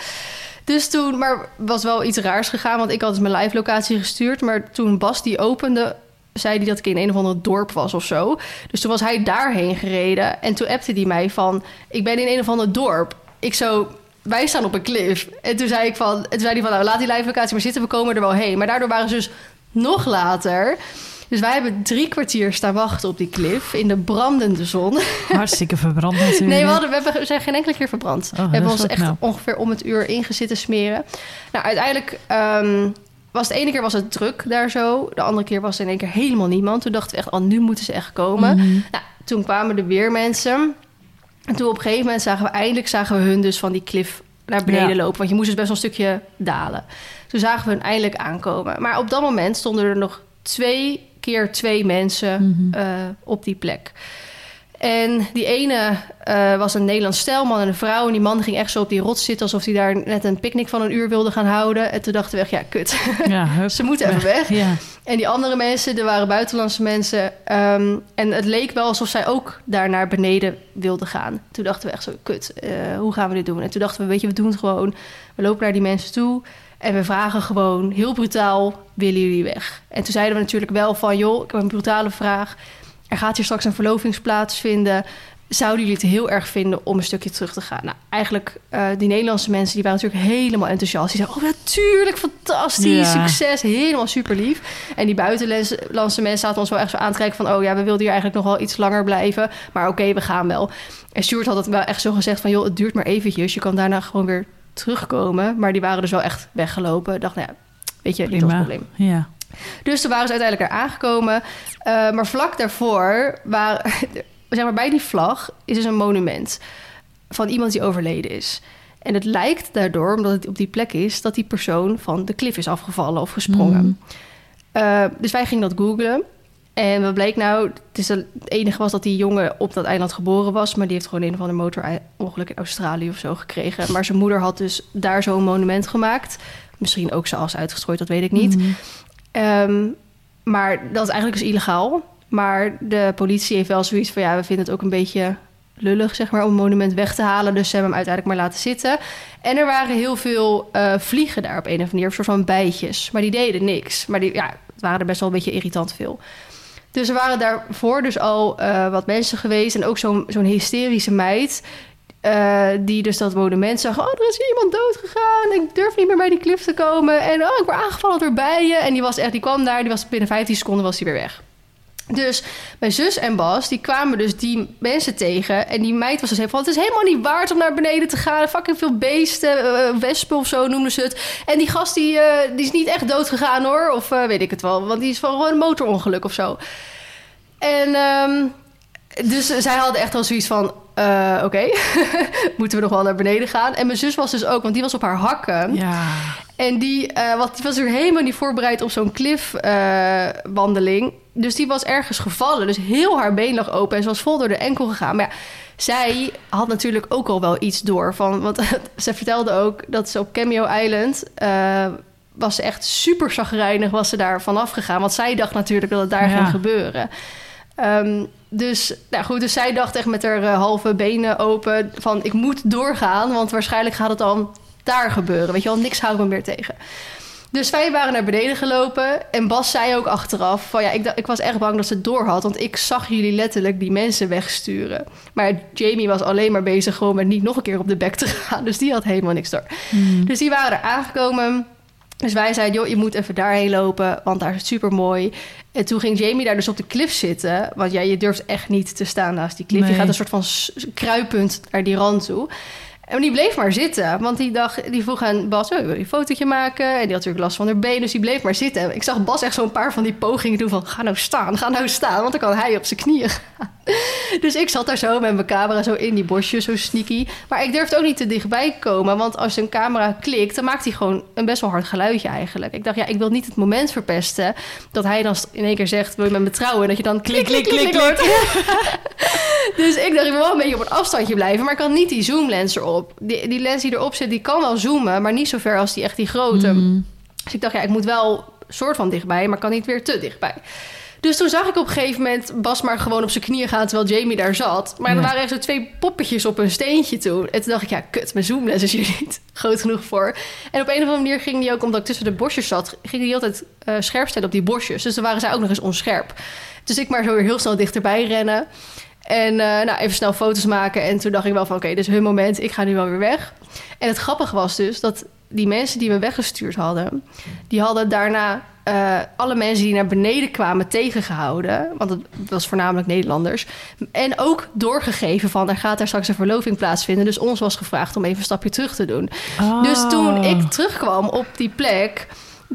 Dus toen, maar was wel iets raars gegaan... want ik had dus mijn live locatie gestuurd... maar toen Bas die opende zei hij dat ik in een of ander dorp was of zo. Dus toen was hij daarheen gereden. En toen appte hij mij van... ik ben in een of ander dorp. Ik zo... Wij staan op een cliff. En toen zei ik van... En toen zei hij van... Nou, laat die live locatie maar zitten. We komen er wel heen. Maar daardoor waren ze dus nog later... Dus wij hebben drie kwartier staan wachten op die cliff... in de brandende zon. Hartstikke verbrand natuurlijk. Nee, we, hadden, we, hebben, we zijn geen enkele keer verbrand. Oh, we hebben ons echt ongeveer om het uur ingezitten smeren. Nou, uiteindelijk ehm, was het ene keer was het druk daar zo. De andere keer was er in één keer helemaal niemand. Toen dachten we echt, oh, nu moeten ze echt komen. Mhm. Nou, toen kwamen er weer mensen. En toen op een gegeven moment zagen we eindelijk zagen we hun dus van die cliff naar beneden Ja. lopen. Want je moest dus best wel een stukje dalen. Toen zagen we hun eindelijk aankomen. Maar op dat moment stonden er nog twee keer twee mensen Mhm. eh, op die plek. En die ene eh, was een Nederlands stelman en een vrouw. En die man ging echt zo op die rots zitten... alsof hij daar net een picknick van een uur wilde gaan houden. En toen dachten we echt, ja, kut. Ja, hup, Ze moeten even weg. Ja. En die andere mensen, er waren buitenlandse mensen. ehm, en het leek wel alsof zij ook daar naar beneden wilden gaan. Toen dachten we echt zo, kut, eh, hoe gaan we dit doen? En toen dachten we, weet je, we doen het gewoon. We lopen naar die mensen toe en we vragen gewoon heel brutaal, willen jullie weg? En toen zeiden we natuurlijk wel van, joh, ik heb een brutale vraag. Er gaat hier straks een verlovingsplaats vinden. Zouden jullie het heel erg vinden om een stukje terug te gaan? Nou, eigenlijk, eh, die Nederlandse mensen, die waren natuurlijk helemaal enthousiast. Die zeiden, oh natuurlijk, fantastisch, Ja. succes, helemaal super lief. En die buitenlandse mensen zaten ons wel echt zo aan te kijken van... oh ja, we wilden hier eigenlijk nog wel iets langer blijven. Maar oké, we gaan wel. En Stuart had het wel echt zo gezegd van... joh, het duurt maar eventjes. Je kan daarna gewoon weer terugkomen. Maar die waren dus wel echt weggelopen. Ik dacht, nou ja, weet je, niet ons Prima. probleem. Ja. Dus toen waren ze uiteindelijk er aangekomen. Eh, maar vlak daarvoor, waren, zeg maar bij die vlag, is dus een monument van iemand die overleden is. En het lijkt daardoor, omdat het op die plek is, dat die persoon van de klif is afgevallen of gesprongen. Mm. Eh, dus wij gingen dat googlen. En wat bleek nou? Het, is het enige was dat die jongen op dat eiland geboren was. Maar die heeft gewoon een of ander motorongeluk in Australië of zo gekregen. Maar zijn moeder had dus daar zo'n monument gemaakt. Misschien ook zijn as uitgestrooid, dat weet ik niet. Mhm. Ehm, maar dat is eigenlijk dus illegaal. Maar de politie heeft wel zoiets van... ja, we vinden het ook een beetje lullig, zeg maar... om een monument weg te halen. Dus ze hebben hem uiteindelijk maar laten zitten. En er waren heel veel eh, vliegen daar op een of andere manier. Een soort van bijtjes. Maar die deden niks. Maar die, ja, het waren er best wel een beetje irritant veel. Dus er waren daarvoor dus al eh, wat mensen geweest. En ook zo'n zo'n hysterische meid... eh, die dus dat monument zag. Oh, er is hier iemand dood gegaan. Ik durf niet meer bij die klif te komen. En oh, ik word aangevallen door bijen. En die was echt, die kwam daar. Die was binnen 15 seconden was hij weer weg. Dus mijn zus en Bas, die kwamen dus die mensen tegen. En die meid was dus helemaal het is helemaal niet waard om naar beneden te gaan. Fucking veel beesten, eh, wespen of zo noemden ze het. En die gast, die, eh, die is niet echt dood gegaan hoor. Of eh, weet ik het wel. Want die is van gewoon een motorongeluk of zo. En ehm, dus zij hadden echt wel zoiets van... eh, Oké, moeten we nog wel naar beneden gaan? En mijn zus was dus ook, want die was op haar hakken. Ja. En die, eh, wat, die was er helemaal niet voorbereid op zo'n cliffwandeling. dus die was ergens gevallen. Dus heel haar been lag open en ze was vol door de enkel gegaan. Maar ja, zij had natuurlijk ook al wel iets door. Van, want ze vertelde ook dat ze op Cameo Island... eh, was ze echt super chagrijnig was ze daar vanaf gegaan. Want zij dacht natuurlijk dat het daar Ja. ging gebeuren. Ehm, dus, nou goed, dus zij dacht echt met haar eh, halve benen open... van ik moet doorgaan, want waarschijnlijk gaat het dan daar gebeuren. Weet je wel, niks houdt me meer tegen. Dus wij waren naar beneden gelopen. En Bas zei ook achteraf: van ja, ik, ik was echt bang dat ze het door had. Want ik zag jullie letterlijk die mensen wegsturen. Maar Jamie was alleen maar bezig gewoon met niet nog een keer op de bek te gaan. Dus die had helemaal niks door. Mhm. Dus die waren er aangekomen. Dus wij zeiden, joh, je moet even daarheen lopen, want daar is het super mooi. En toen ging Jamie daar dus op de klif zitten. Want ja, je durft echt niet te staan naast die klif. Je gaat een soort van kruippunt naar die rand toe. En die bleef maar zitten. Want die, dacht, die vroeg aan Bas, oh, wil je een fotootje maken? En die had natuurlijk last van haar been, dus die bleef maar zitten. Ik zag Bas echt zo'n paar van die pogingen doen van... ga nou staan, ga nou staan, want dan kan hij op zijn knieën gaan. Dus ik zat daar zo met mijn camera zo in die bosjes, zo sneaky. Maar ik durfde ook niet te dichtbij komen. Want als een camera klikt, dan maakt hij gewoon een best wel hard geluidje eigenlijk. Ik dacht, ja, ik wil niet het moment verpesten... dat hij dan in één keer zegt, wil je met me trouwen? En dat je dan klik, klik, klik, klik, hoort. Dus ik dacht, ik wil wel een beetje op een afstandje blijven... maar ik had niet die zoomlens erop. Die, die lens die erop zit, die kan wel zoomen... maar niet zo ver als die echt die grote. Mhm. Dus ik dacht, ja, ik moet wel soort van dichtbij, maar kan niet weer te dichtbij. Dus toen zag ik op een gegeven moment Bas maar gewoon op zijn knieën gaan terwijl Jamie daar zat. Maar er waren echt zo twee poppetjes op een steentje toen. En toen dacht ik, ja, kut, mijn zoomlens is hier niet groot genoeg voor. En op een of andere manier ging die ook, omdat ik tussen de bosjes zat, ging die altijd eh, scherp stellen op die bosjes. Dus dan waren zij ook nog eens onscherp. Dus ik maar zo weer heel snel dichterbij rennen. En eh, nou, even snel foto's maken. En toen dacht ik wel van, oké, dit is hun moment. Ik ga nu wel weer weg. En het grappige was dus dat die mensen die me weggestuurd hadden... die hadden daarna eh, alle mensen die naar beneden kwamen tegengehouden. Want het was voornamelijk Nederlanders. En ook doorgegeven van, er gaat daar straks een verloving plaatsvinden. Dus ons was gevraagd om even een stapje terug te doen. Dus toen Oh. ik terugkwam op die plek...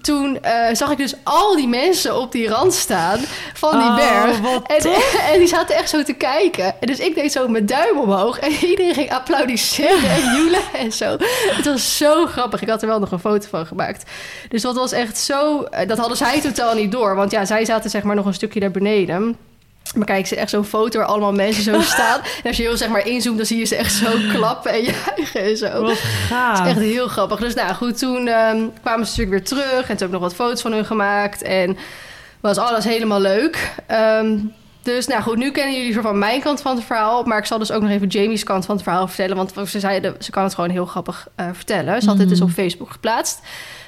Toen eh, zag ik dus al die mensen op die rand staan van die Oh, berg. En, en die zaten echt zo te kijken. En dus ik deed zo mijn duim omhoog. En iedereen ging applaudisseren en joelen en zo. Het was zo grappig. Ik had er wel nog een foto van gemaakt. Dus dat was echt zo... eh, Dat hadden zij totaal niet door. Want ja, zij zaten zeg maar nog een stukje daar beneden. Maar kijk, ze echt zo'n foto waar allemaal mensen zo staan. En als je heel zeg maar inzoomt, dan zie je ze echt zo klappen en juichen en zo. Wat gaaf. Dat is echt heel grappig. Dus nou goed, toen ehm, kwamen ze natuurlijk weer terug. En toen heb ik nog wat foto's van hun gemaakt. En was alles helemaal leuk. Ehm, dus nou goed, nu kennen jullie van mijn kant van het verhaal. Maar ik zal dus ook nog even Jamie's kant van het verhaal vertellen. Want ze zeiden, ze kan het gewoon heel grappig eh, vertellen. Ze had dit dus op Facebook geplaatst.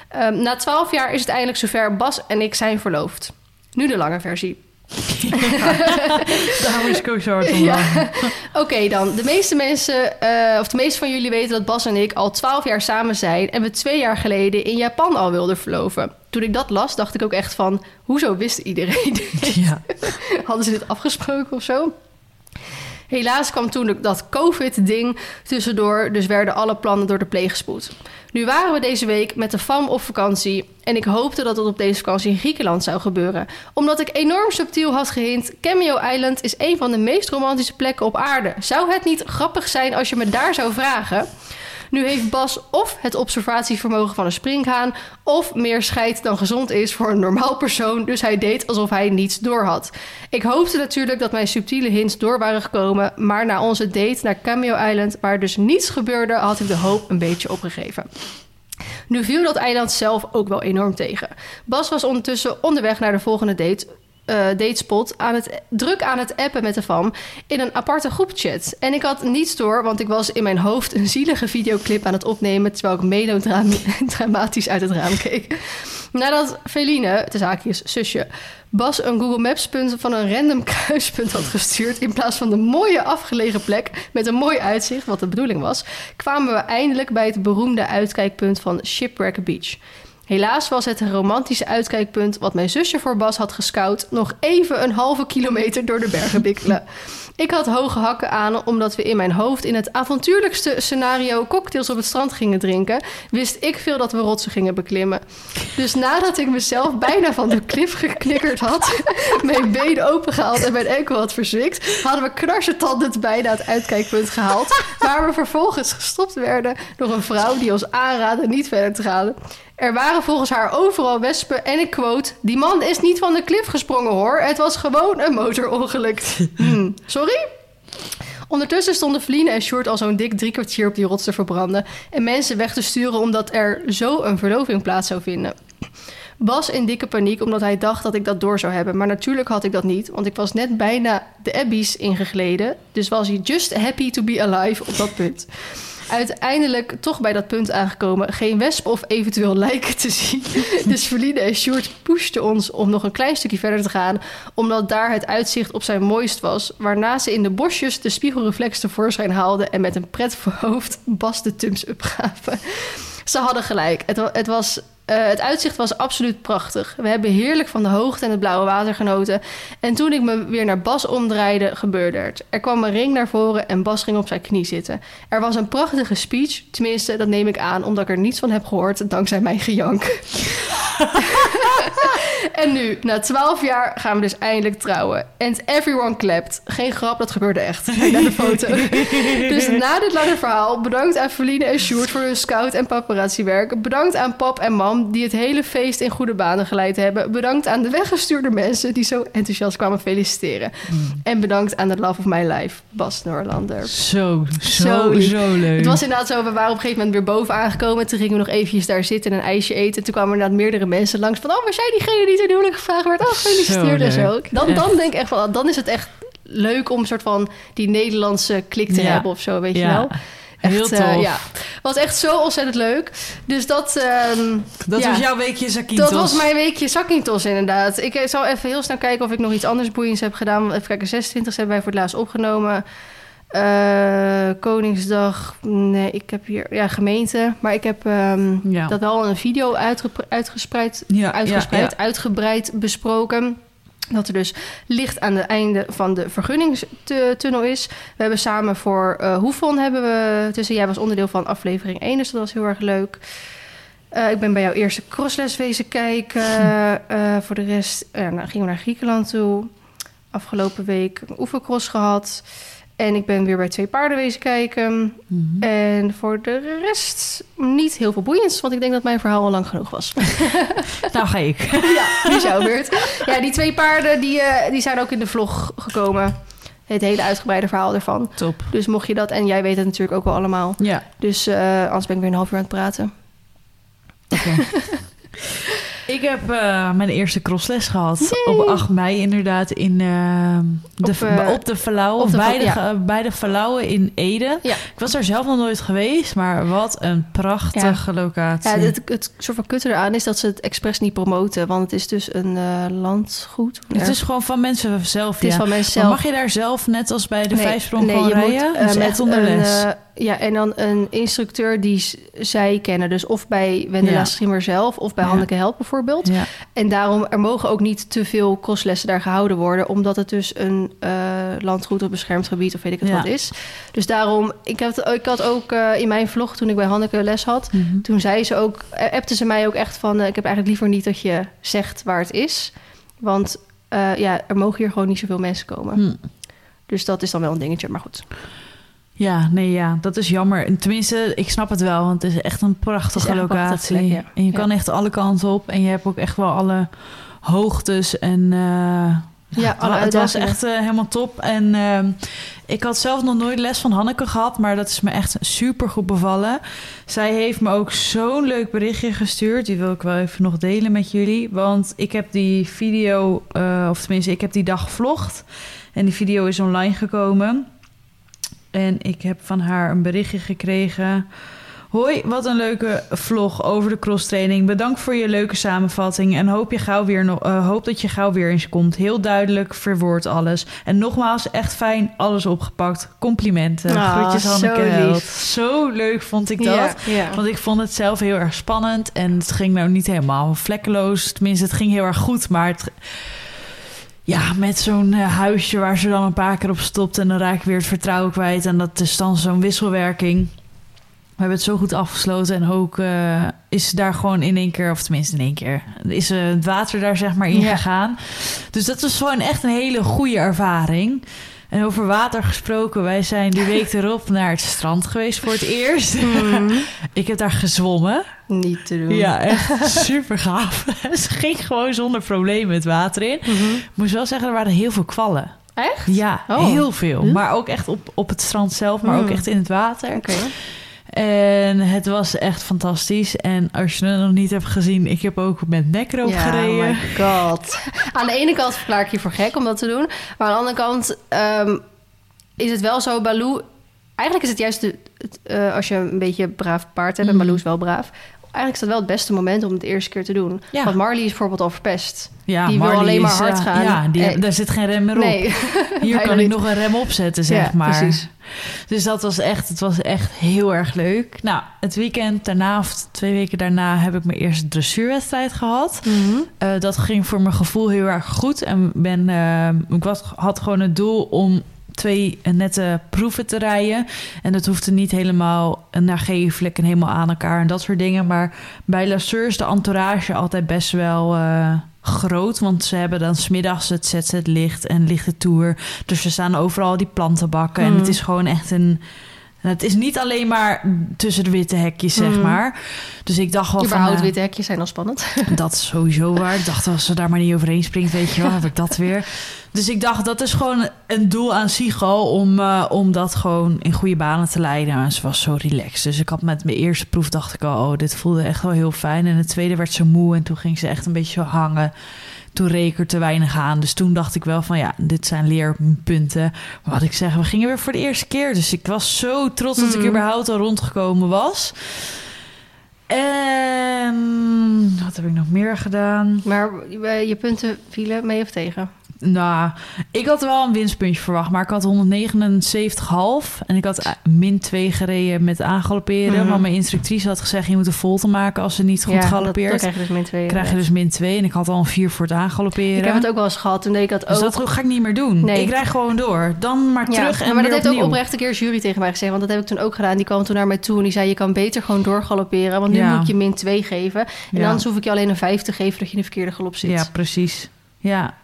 Ehm, na twaalf jaar is het eindelijk zover. Bas en ik zijn verloofd. Nu de lange versie. Daar moest ik ook zo hard om Ja. Oké dan, de meeste mensen, eh, of de meeste van jullie weten dat Bas en ik al 12 jaar samen zijn en we twee jaar geleden in Japan al wilden verloven. Toen ik dat las, dacht ik ook echt van, hoezo wist iedereen dit? Ja. Hadden ze dit afgesproken of zo? Helaas kwam toen dat COVID-ding tussendoor, dus werden alle plannen door de pleeg gespoed. Nu waren we deze week met de fam op vakantie en ik hoopte dat het op deze vakantie in Griekenland zou gebeuren. Omdat ik enorm subtiel had gehint, Cameo Island is een van de meest romantische plekken op aarde. Zou het niet grappig zijn als je me daar zou vragen? Nu heeft Bas of het observatievermogen van een springhaan... of meer scheid dan gezond is voor een normaal persoon... dus hij deed alsof hij niets door had. Ik hoopte natuurlijk dat mijn subtiele hints door waren gekomen... maar na onze date naar Cameo Island, waar dus niets gebeurde... had ik de hoop een beetje opgegeven. Nu viel dat eiland zelf ook wel enorm tegen. Bas was ondertussen onderweg naar de volgende date, eh, datespot... Aan het, druk aan het appen met de fam in een aparte groepchat. En ik had niets door, want ik was in mijn hoofd... een zielige videoclip aan het opnemen... terwijl ik melodramatisch uit het raam keek. Nadat Feline, de zaakjes zusje... Bas een Google Maps punt van een random kruispunt had gestuurd... in plaats van de mooie afgelegen plek met een mooi uitzicht, wat de bedoeling was... kwamen we eindelijk bij het beroemde uitkijkpunt van Shipwreck Beach. Helaas was het romantische uitkijkpunt wat mijn zusje voor Bas had gescout... nog even een halve kilometer door de bergen bikkelen. Ik had hoge hakken aan omdat we in mijn hoofd in het avontuurlijkste scenario cocktails op het strand gingen drinken, wist ik veel dat we rotsen gingen beklimmen. Dus nadat ik mezelf bijna van de klif geknikkerd had, mijn been opengehaald en mijn enkel had verzwikt, hadden we knarsetandend bijna het uitkijkpunt gehaald, waar we vervolgens gestopt werden door een vrouw die ons aanraadde niet verder te gaan. Er waren volgens haar overal wespen en ik quote... Die man is niet van de klif gesprongen hoor. Het was gewoon een motorongeluk. Hmm, sorry? Ondertussen stonden Feline en Short al zo'n dik drie kwartier op die rots te verbranden... en mensen weg te sturen omdat er zo een verloving plaats zou vinden. Bas in dikke paniek omdat hij dacht dat ik dat door zou hebben. Maar natuurlijk had ik dat niet, want ik was net bijna de Abbeys ingegleden. Dus was hij just happy to be alive op dat punt. Uiteindelijk toch bij dat punt aangekomen. Geen wesp of eventueel lijken te zien. Dus Verline en Sjoerd pushten ons om nog een klein stukje verder te gaan. Omdat daar het uitzicht op zijn mooist was. Waarna ze in de bosjes de spiegelreflex tevoorschijn haalden. En met een pret voor hoofd Bas de thumbs up gaven. Ze hadden gelijk. Het, het was... eh, het uitzicht was absoluut prachtig. We hebben heerlijk van de hoogte en het blauwe water genoten. En toen ik me weer naar Bas omdraaide, gebeurde het. Er kwam een ring naar voren en Bas ging op zijn knie zitten. Er was een prachtige speech. Tenminste, dat neem ik aan, omdat ik er niets van heb gehoord... dankzij mijn gejank. en nu, na twaalf jaar, gaan we dus eindelijk trouwen. And everyone clapped. Geen grap, dat gebeurde echt. Naar de foto. dus na dit lange verhaal, bedankt aan Feline en Sjoerd voor hun scout- en paparazzi-werk. Bedankt aan pap en mam die het hele feest in goede banen geleid hebben. Bedankt aan de weggestuurde mensen die zo enthousiast kwamen feliciteren. En bedankt aan de Love of My Life, Bas Noorlander. Zo, Zo zo, zo leuk. Het was inderdaad zo, we waren op een gegeven moment weer boven aangekomen. Toen gingen we nog eventjes daar zitten en een ijsje eten. Toen kwamen er inderdaad meerdere mensen langs van... oh, was jij diegene die ten huwelijk gevraagd werd? Oh, gefeliciteerd en Zo zo. Dan, Echt. dan denk ik echt van, dan is het echt leuk om een soort van die Nederlandse klik te Ja. hebben of zo, weet je wel. Echt, Heel eh, tof. ja, was echt zo ontzettend leuk. Dus dat... ehm, Dat ja. was jouw weekje Zakynthos. dat was mijn weekje Zakkintos inderdaad. Ik eh, zal even heel snel kijken of ik nog iets anders boeiends heb gedaan. Even kijken, 26 hebben wij voor het laatst opgenomen. Eh, Koningsdag, nee, ik heb hier... Ja, gemeente. Maar ik heb ehm, Ja. dat wel in een video uitgespreid, Ja, uitgespreid ja, uitgebreid besproken. Dat er dus licht aan het einde van de vergunningstunnel is. We hebben samen voor eh Hoefon hebben we... Tussen, jij was onderdeel van aflevering 1, dus dat was heel erg leuk. Eh, ik ben bij jouw eerste crossles wezen kijken. Eh, voor de rest ja, nou, gingen we naar Griekenland toe. Afgelopen week een oefencross gehad. En ik ben weer bij twee paarden wezen kijken. Mhm. En voor de rest niet heel veel boeiends. Want ik denk dat mijn verhaal al lang genoeg was. Nou ga ik. ja, nu is jouw beurt. Ja, die twee paarden die, eh, die zijn ook in de vlog gekomen. Het hele uitgebreide verhaal ervan. Top. Dus mocht je dat... En jij weet het natuurlijk ook wel allemaal. Ja, Dus eh, anders ben ik weer een half uur aan het praten. oké. ik heb eh, mijn eerste crossles gehad. Yay. Op 8 mei inderdaad in eh, de, Op, eh, op de Verlauwen. bij de, ge- bij de Verlauwen in Ede. Ja. Ik was daar zelf nog nooit geweest. Maar wat een prachtige locatie. Ja, het, het soort van kutte eraan is dat ze het expres niet promoten. Want het is dus een landgoed. Het is gewoon van mensen zelf. Het is ja. van mensen Maar zelf. mag je daar zelf, net als bij de Nee, vijfsprong, nee, je rijden? moet, met een, ja, en dan een instructeur die zij kennen. Dus of bij Wendela Ja. Schimmer zelf of bij Ja. Hanneke Help bijvoorbeeld. ja. En daarom, er mogen ook niet te veel crosslessen daar gehouden worden. Omdat het dus een eh, landgoed of beschermd gebied of weet ik het wat is. Dus daarom, ik, heb, ik had ook eh, in mijn vlog toen ik bij Hanneke les had... Mhm. Toen zei ze ook, eh, appte ze mij ook echt van... ik heb eigenlijk liever niet dat je zegt waar het is. Want ja, er mogen hier gewoon niet zoveel mensen komen. Hm. Dus dat is dan wel een dingetje, maar goed. Ja, nee, ja, dat is jammer. En Tenminste, ik snap het wel, want het is echt een prachtige een locatie. prachtige plek, ja. En je Ja. kan echt alle kanten op. En je hebt ook echt wel alle hoogtes en... eh, Ja, alle het was echt eh, helemaal top. En ehm, ik had zelf nog nooit les van Hanneke gehad, maar dat is me echt super goed bevallen. Zij heeft me ook zo'n leuk berichtje gestuurd. Die wil ik wel even nog delen met jullie. Want ik heb die video, eh, of tenminste, ik heb die dag gevlogd. En die video is online gekomen. En ik heb van haar een berichtje gekregen. Hoi, wat een leuke vlog over de crosstraining. Bedankt voor je leuke samenvatting en hoop, je gauw weer nog, eh, hoop dat je gauw weer eens komt. Heel duidelijk, verwoord alles. En nogmaals, echt fijn, alles opgepakt. Complimenten. Ah, Groetjes zo Hanneke lief. Held. Zo leuk vond ik dat. Ja, ja. Want ik vond het zelf heel erg spannend. En het ging nou niet helemaal vlekkeloos. Tenminste, het ging heel erg goed. Maar het, ja, met zo'n eh, huisje waar ze dan een paar keer op stopt. En dan raak ik weer het vertrouwen kwijt. En dat is dan zo'n wisselwerking. We hebben het zo goed afgesloten. En ook eh, is daar gewoon in één keer, of tenminste in één keer, is eh, het water daar zeg maar in Ja. gegaan. Dus dat was gewoon echt een hele goede ervaring. En over water gesproken, wij zijn die week erop naar het strand geweest voor het eerst. Mhm. Ik heb daar gezwommen. Niet te doen. Ja, echt super gaaf. Ze ging gewoon zonder problemen het water in. Mhm. Ik moest wel zeggen, er waren heel veel kwallen. Echt? Ja, Oh. heel veel. Hm? Maar ook echt op, op het strand zelf, maar ook Hmm. echt in het water. Oké. En het was echt fantastisch. En als je het nog niet hebt gezien, ik heb ook met nekroop Ja, gereden. oh my god. Aan de ene kant verklaar ik je voor gek om dat te doen. Maar aan de andere kant ehm, is het wel zo, Baloo... Eigenlijk is het juist, de, het, eh, als je een beetje braaf paard hebt... en Mhm. Baloo is wel braaf... Eigenlijk is dat wel het beste moment om het de eerste keer te doen. Ja. Want Marley is bijvoorbeeld al verpest. Ja, Die wil alleen maar hard eh, gaan. Ja, die, daar zit geen rem meer op. Nee. Hier kan ik nog een rem opzetten, zeg Ja, maar. precies. Dus dat was echt, het was echt heel erg leuk. Nou, het weekend daarna, of twee weken daarna, heb ik mijn eerste dressuurwedstrijd gehad. Mhm. Eh, dat ging voor mijn gevoel heel erg goed. En ben, eh, ik was, had gewoon het doel om twee nette proeven te rijden. En dat hoefde niet helemaal nageeflijk en helemaal aan elkaar en dat soort dingen. Maar bij Lasseur is de entourage altijd best wel eh, groot. Want ze hebben dan smiddags het ZZ-licht en lichte tour. Dus er staan overal die plantenbakken. En Mm. het is gewoon echt een... Het is niet alleen maar tussen de witte hekjes, zeg Mm. maar. Dus ik dacht wel van... Überhaupt eh, witte hekjes zijn al spannend. dat is sowieso waar. Ik dacht, als ze daar maar niet overheen springt, weet je wel, heb ik dat weer. Dus ik dacht, dat is gewoon een doel aan al om, eh, om dat gewoon in goede banen te leiden. En ze was zo relaxed. Dus ik had met mijn eerste proef, dacht ik al, oh, dit voelde echt wel heel fijn. En de tweede werd ze moe en toen ging ze echt een beetje zo hangen. Toen reek er te weinig aan. Dus toen dacht ik wel van, ja, dit zijn leerpunten. Maar wat ik zeg, we gingen weer voor de eerste keer. Dus ik was zo trots dat ik Mhm. überhaupt al rondgekomen was. En wat heb ik nog meer gedaan? Maar eh, je punten vielen mee of tegen? Nou, ik had wel een winstpuntje verwacht, maar ik had 179,5 en ik had eh, min 2 gereden met aangalopperen. Mhm. Maar mijn instructrice had gezegd, je moet een volte maken als ze niet goed ja, galoppeert. dan krijg je dus min twee. krijg je dus min 2 en ik had al een 4 voor het aangalopperen. Ik heb het ook wel eens gehad. Toen deed ik dat dus ook. dat ga ik niet meer doen. Nee. Ik rijd gewoon door. Dan maar terug ja, en maar dat heeft ook oprecht een keer jury tegen mij gezegd. Want dat heb ik toen ook gedaan. Die kwam toen naar mij toe en die zei... je kan beter gewoon doorgalopperen. Want nu Ja. moet je min 2 geven. En anders hoef ik je alleen een 5 te geven... dat je in de verkeerde galop zit. Ja, precies. Ja.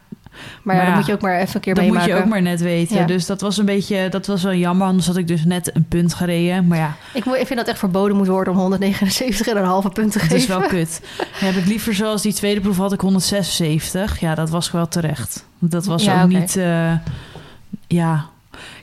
Maar ja, Maar ja, moet je ook maar even een keer Dat meemaken. moet je ook maar net weten. Ja. Dus dat was een beetje, dat was wel jammer. Anders had ik dus net een punt gereden. Maar ja, ik, vind dat echt verboden moet worden om 179 en een halve punt te geven. is wel kut. Dan heb ik liever zoals die tweede proef had ik 176. Ja, dat was wel terecht. Dat was Ja, ook niet, eh, ja...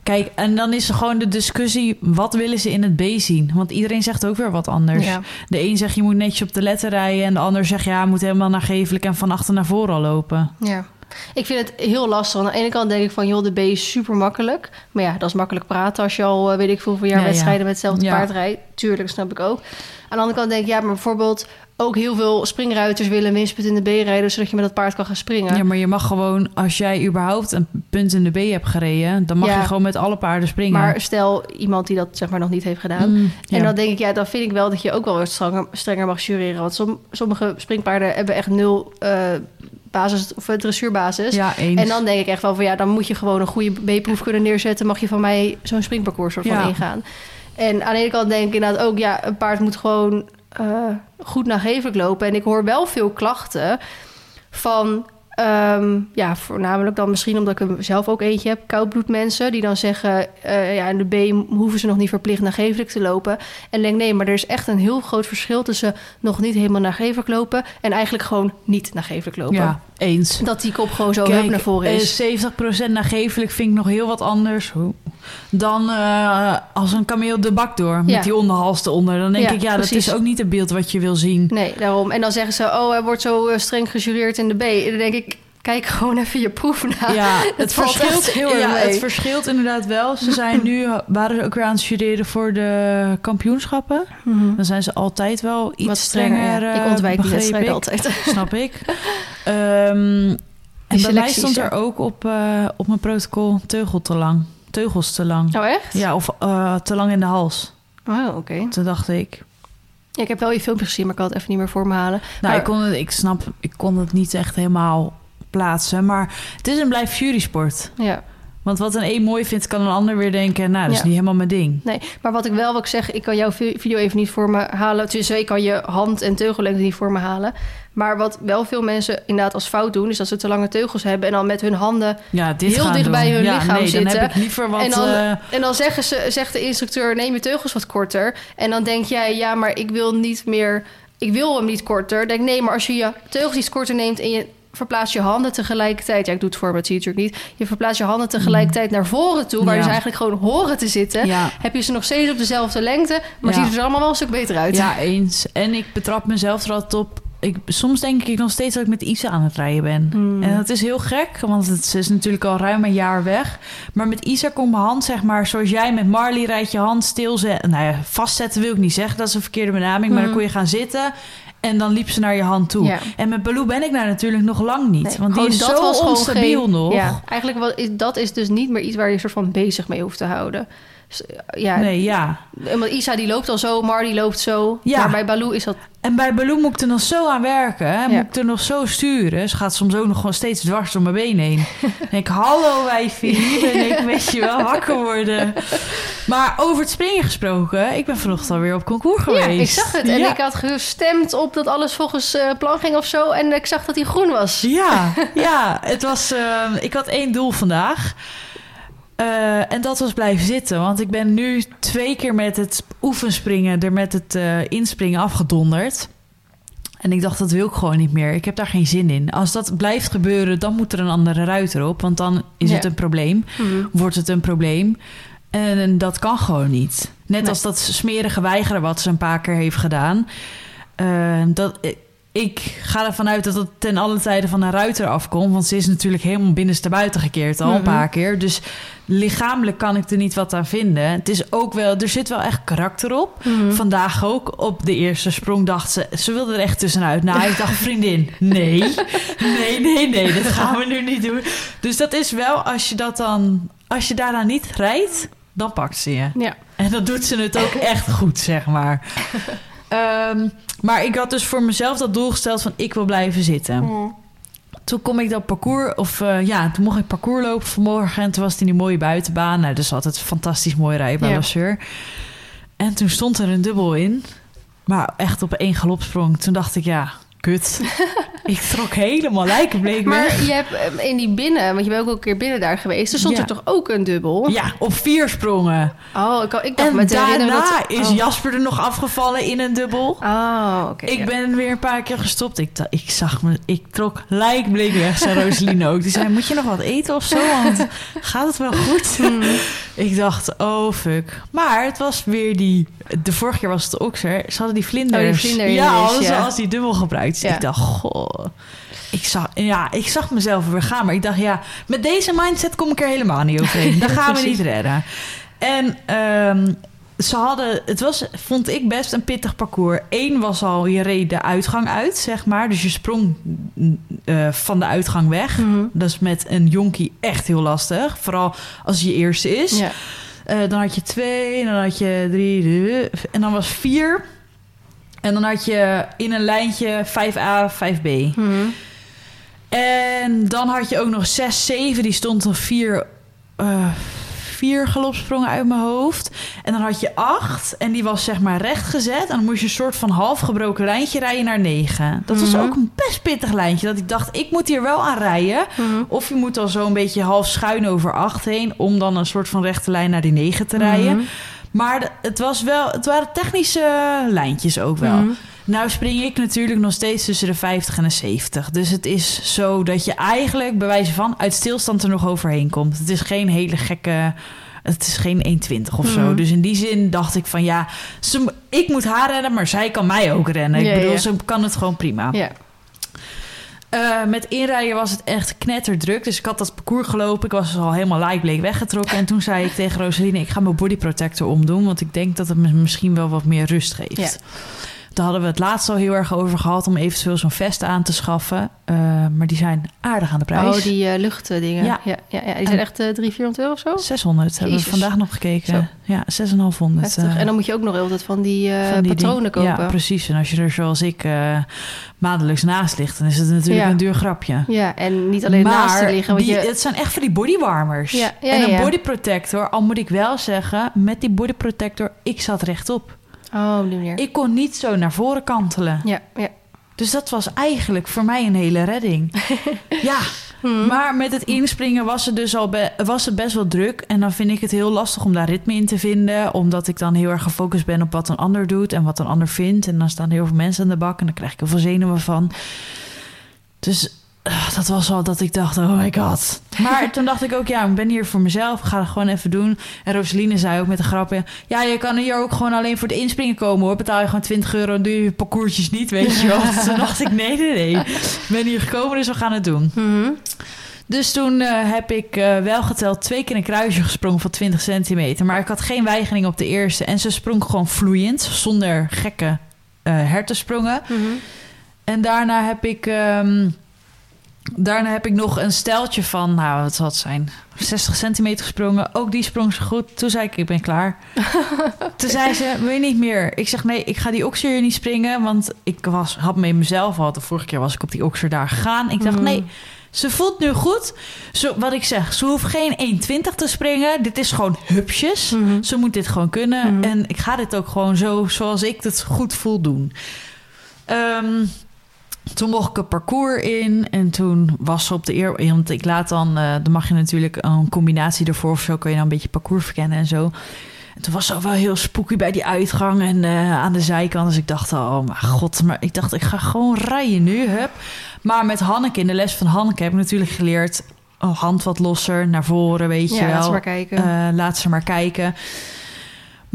Kijk, en dan is er gewoon de discussie... wat willen ze in het B zien? Want iedereen zegt ook weer wat anders. Ja. De een zegt je moet netjes op de letter rijden... en de ander zegt ja, moet helemaal naar gevelijk... en van achter naar voren al lopen. Ja. Ik vind het heel lastig. Aan de ene kant denk ik van, joh, de B is super makkelijk. Maar ja, dat is makkelijk praten als je al, eh, weet ik veel, hoeveel jaar Ja, ja. wedstrijden met hetzelfde paard rijdt. Tuurlijk, snap ik ook. Aan de andere kant denk ik, ja, maar bijvoorbeeld ook heel veel springruiters willen winstpunt in de B rijden, zodat je met dat paard kan gaan springen. Ja, maar je mag gewoon... als jij überhaupt een punt in de B hebt gereden... dan mag Ja. je gewoon met alle paarden springen. Maar stel iemand die dat zeg maar nog niet heeft gedaan. Mm, ja. En dan denk ik, ja, dan vind ik wel dat je ook wel wat strenger, strenger mag jureren. Want som- sommige springpaarden hebben echt nul eh, basis of eh, dressuurbasis. ja, eens. En dan denk ik echt wel van ja, dan moet je gewoon een goede B-proef kunnen neerzetten. Mag je van mij zo'n springparcours soort van Ja. ingaan. En aan de ene kant denk ik inderdaad ook, ja, een paard moet gewoon eh, goed nagevelijk lopen. En ik hoor wel veel klachten van, ehm, ja, voornamelijk dan misschien omdat ik er zelf ook eentje heb, koudbloedmensen, die dan zeggen, eh, ja, in de B hoeven ze nog niet verplicht nagevelijk te lopen. En denk, nee, maar er is echt een heel groot verschil tussen nog niet helemaal nagevelijk lopen en eigenlijk gewoon niet nagevelijk lopen. Ja, eens. Dat die kop gewoon zo hup naar voren is. 70% nagevelijk vind ik nog heel wat anders dan eh, als een kameel de bak door met Ja. die onderhals eronder. Dan denk Ja, ik, ja, dat is ook niet het beeld wat je wil zien. Nee, daarom. En dan zeggen ze, oh, hij wordt zo eh, streng gejureerd in de B. En dan denk ik, kijk gewoon even je proef na. Ja, het verschilt, heel erg ja, mee. het verschilt inderdaad wel. Ze zijn nu, waren ze ook weer aan het jureren voor de kampioenschappen. Mhm. Dan zijn ze altijd wel iets Wat strenger, strenger. ja. Ik ontwijk die wedstrijd altijd. Snap ik. Ehm, en bij mij stond er ook op, eh, op mijn protocol teugel te lang. Teugels te lang. Oh, echt? Ja, of eh, te lang in de hals. Oh, oké. Toen dacht ik. Ja, ik heb wel je filmpje gezien, maar ik kan het even niet meer voor me halen. Nou, Maar- ik, kon het, ik snap, ik kon het niet echt helemaal plaatsen. Maar het is en blijft jurysport. Ja. Want wat een een mooi vindt, kan een ander weer denken... nou, dat is Ja. niet helemaal mijn ding. Nee, maar wat ik wel wil zeggen, ik kan jouw vi- video even niet voor me halen. Dus ik kan je hand- en teugellengte niet voor me halen. Maar wat wel veel mensen inderdaad als fout doen, is dat ze te lange teugels hebben en dan met hun handen Ja, Heel dicht doen. bij hun ja, lichaam nee, zitten. dan heb ik liever wat... En dan- eh, En dan zeggen ze, zegt de instructeur: neem je teugels wat korter. En dan denk jij: ja, maar ik wil niet meer. Ik wil hem niet korter. Denk nee, maar als je je teugels iets korter neemt en je verplaatst je handen tegelijkertijd. Ja, ik doe het voor, maar zie je natuurlijk niet. Je verplaatst je handen tegelijkertijd naar voren toe, waar Ja. je ze eigenlijk gewoon horen te zitten. ja, Heb je ze nog steeds op dezelfde lengte, maar Ja. ziet het er allemaal wel een stuk beter uit. ja, eens. En ik betrap mezelf er altijd op... Ik, soms denk ik nog steeds dat ik met Isa aan het rijden ben. Hmm. En dat is heel gek, want het is natuurlijk al ruim een jaar weg. Maar met Isa komt mijn hand, zeg maar, zoals jij met Marley rijdt je hand stilzetten. Nou ja, vastzetten wil ik niet zeggen, dat is een verkeerde benaming. Maar dan Hmm. kon je gaan zitten en dan liep ze naar je hand toe. Ja. En met Baloo ben ik daar natuurlijk nog lang niet. Nee, want die is dat zo onstabiel geen- nog. Ja, eigenlijk wat is, dat is dus niet meer iets waar je soort van bezig mee hoeft te houden. Ja, Nee, ja. Want Isa die loopt al zo, Mar die loopt zo. Ja. Maar bij Baloo is dat... En bij Baloo moet ik er nog zo aan werken. Hè? Ja. Moet ik er nog zo sturen. Ze gaat soms ook nog gewoon steeds dwars door mijn been heen. Denk ik, hallo wijfie, hier ben ik, weet je wel, wakker worden. Maar over het springen gesproken, ik ben vanochtend alweer op concours geweest. Ja, ik zag het. En Ja. ik had gestemd op dat alles volgens eh, plan ging of zo. En ik zag dat hij groen was. Ja, ja, het was. eh, ik had één doel vandaag. Eh, en dat was blijven zitten. Want ik ben nu twee keer met het oefenspringen er met het eh, inspringen afgedonderd. En ik dacht, dat wil ik gewoon niet meer. Ik heb daar geen zin in. Als dat blijft gebeuren, dan moet er een andere ruiter op. Want dan is Ja. het een probleem. Mhm. Wordt het een probleem. En dat kan gewoon niet. Net Nee. als dat smerige weigeren wat ze een paar keer heeft gedaan. Eh, dat, ik ga ervan uit dat het ten alle tijde van een ruiter afkomt. Want ze is natuurlijk helemaal binnenstebuiten gekeerd al een Mhm. paar keer. Dus lichamelijk kan ik er niet wat aan vinden. Het is ook wel, er zit wel echt karakter op. Mhm. Vandaag ook op de eerste sprong dacht ze... Ze wilde er echt tussenuit. Nou, ik dacht, vriendin, nee. Nee, nee, nee, dat gaan we nu niet doen. Dus dat is wel, als je dat dan... Als je daarna niet rijdt, dan pakt ze je. Ja. En dan doet ze het ook echt goed, zeg maar. Ehm, maar ik had dus voor mezelf dat doel gesteld van... ik wil blijven zitten. Mhm. Toen kom ik dat parcours, of eh, ja, toen mocht ik parcours lopen vanmorgen. En toen was het in die mooie buitenbaan. Nou, dus altijd fantastisch mooi rijden bij. Lasseur. En toen stond er een dubbel in. Maar echt op één galopsprong. Toen dacht ik, ja, kut. ik trok helemaal lijkenbleek Maar weg. je hebt eh, in die binnen, want je bent ook al een keer binnen daar geweest. Er stond Ja. er toch ook een dubbel? Ja, op vier sprongen. Oh, ik, ik dacht En daarna dat... is oh. Jasper er nog afgevallen in een dubbel. Oh, oké. Ik ja. ben weer een paar keer gestopt. Ik, ik zag me, ik trok lijkbleek weg, zei Roseline ook. Die zei, moet je nog wat eten of zo? Want gaat het wel goed? Hmm. ik dacht, oh fuck. Maar het was weer die, de vorige keer was het de okser. Ze hadden die vlinders. Oh, die vlindertjes, ja, hadden ze als die dubbel gebruikt. Ja. ik dacht, goh. Ik zag, ja, ik zag mezelf weer gaan. Maar ik dacht, ja, met deze mindset kom ik er helemaal niet overheen. Dat gaan we niet redden. En ehm, ze hadden, het was, vond ik best een pittig parcours. Eén was al, je reed de uitgang uit, zeg maar. Dus je sprong eh, van de uitgang weg. Mhm. Dat is met een jonkie echt heel lastig. Vooral als je eerste is. Ja. Eh, dan had je twee, dan had je drie, en dan was vier. En dan had je in een lijntje 5A, 5B. Mhm. En dan had je ook nog 6, 7. Die stond dan vier, eh, vier galopsprongen uit mijn hoofd. En dan had je 8. En die was zeg maar rechtgezet. En dan moest je een soort van half gebroken lijntje rijden naar 9. Dat was Mhm. ook een best pittig lijntje. Dat ik dacht, ik moet hier wel aan rijden. Mhm. Of je moet dan zo een beetje half schuin over 8 heen. Om dan een soort van rechte lijn naar die 9 te rijden. Mhm. Maar het, was wel, het waren technische lijntjes ook wel. Mhm. Nou spring ik natuurlijk nog steeds tussen de 50 en de 70. Dus het is zo dat je eigenlijk bij wijze van uit stilstand er nog overheen komt. Het is geen hele gekke... Het is geen 1,20 of zo. Mhm. Dus in die zin dacht ik van ja, ze, ik moet haar rennen, maar zij kan mij ook rennen. Ik bedoel, ja. ze kan het gewoon prima. Ja. Eh, met inrijden was het echt knetterdruk. Dus ik had dat parcours gelopen. Ik was dus al helemaal lijkbleek weggetrokken. En toen zei ik tegen Rosaline... ik ga mijn bodyprotector omdoen... want ik denk dat het me misschien wel wat meer rust geeft. Daar hadden we het laatst al heel erg over gehad... om eventueel zo'n vest aan te schaffen. Eh, maar die zijn aardig aan de prijs. Oh, die eh, luchtdingen. Ja. Ja. Ja, ja, Die zijn echt eh 300, 400 euro of zo? 600 hebben we vandaag nog gekeken. Zo. Ja, 6,500. Heftig. eh, en dan moet je ook nog altijd van die, van die patronen kopen. Ja, precies. En als je er zoals ik maandelijks naast ligt... dan is het natuurlijk een duur grapje. Ja, en niet alleen maar naast te liggen. Want die, je, het zijn echt voor die bodywarmers. Ja, ja, en een ja. body protector, al moet ik wel zeggen, met die body protector, ik zat rechtop. Oh, op die manier. Ik kon niet zo naar voren kantelen. Ja, ja. Dus dat was eigenlijk voor mij een hele redding. ja, Hm. maar met het inspringen was het dus al was het best wel druk. En dan vind ik het heel lastig om daar ritme in te vinden. Omdat ik dan heel erg gefocust ben op wat een ander doet en wat een ander vindt. En dan staan heel veel mensen aan de bak en dan krijg ik heel veel zenuwen van. Dus dat was al dat ik dacht, oh my god. Maar toen dacht ik ook, ja, ik ben hier voor mezelf. Ik ga het gewoon even doen. En Roseline zei ook met een grapje... ja, je kan hier ook gewoon alleen voor het inspringen komen, hoor. Betaal je gewoon 20 euro en doe je je parcoursjes niet, weet je wel. toen dacht ik, nee, nee, nee. Ik ben hier gekomen, dus we gaan het doen. Mhm. Dus toen eh, heb ik eh, wel geteld twee keer een kruisje gesprongen van 20 centimeter. Maar ik had geen weigering op de eerste. En ze sprong gewoon vloeiend, zonder gekke eh hertensprongen. Mhm. En daarna heb ik... ehm, daarna heb ik nog een steltje van, nou, wat zal het zijn? 60 centimeter gesprongen. Ook die sprong ze goed. Toen zei ik, ik ben klaar. Toen zei ze, wil je niet meer? Ik zeg, nee, ik ga die okser niet springen. Want ik was, had me in mezelf al... De vorige keer was ik op die okser daar gegaan. Ik dacht, Mhm. nee, ze voelt nu goed. Zo, wat ik zeg, ze hoeft geen 1,20 te springen. Dit is gewoon hupsjes. Mhm. Ze moet dit gewoon kunnen. Mhm. En ik ga dit ook gewoon zo, zoals ik het goed voel doen. Ehm, toen mocht ik een parcours in. En toen was ze op de eer... Want ik laat dan... eh, dan mag je natuurlijk een combinatie ervoor of zo. Kun je dan een beetje parcours verkennen en zo. En toen was ze wel heel spooky bij die uitgang en eh, aan de zijkant. Dus ik dacht, oh mijn god. Maar ik dacht, ik ga gewoon rijden nu. Hup. Maar met Hanneke, in de les van Hanneke heb ik natuurlijk geleerd... Oh, hand wat losser, naar voren, weet je wel. laat ze maar kijken. Eh, laat ze maar kijken.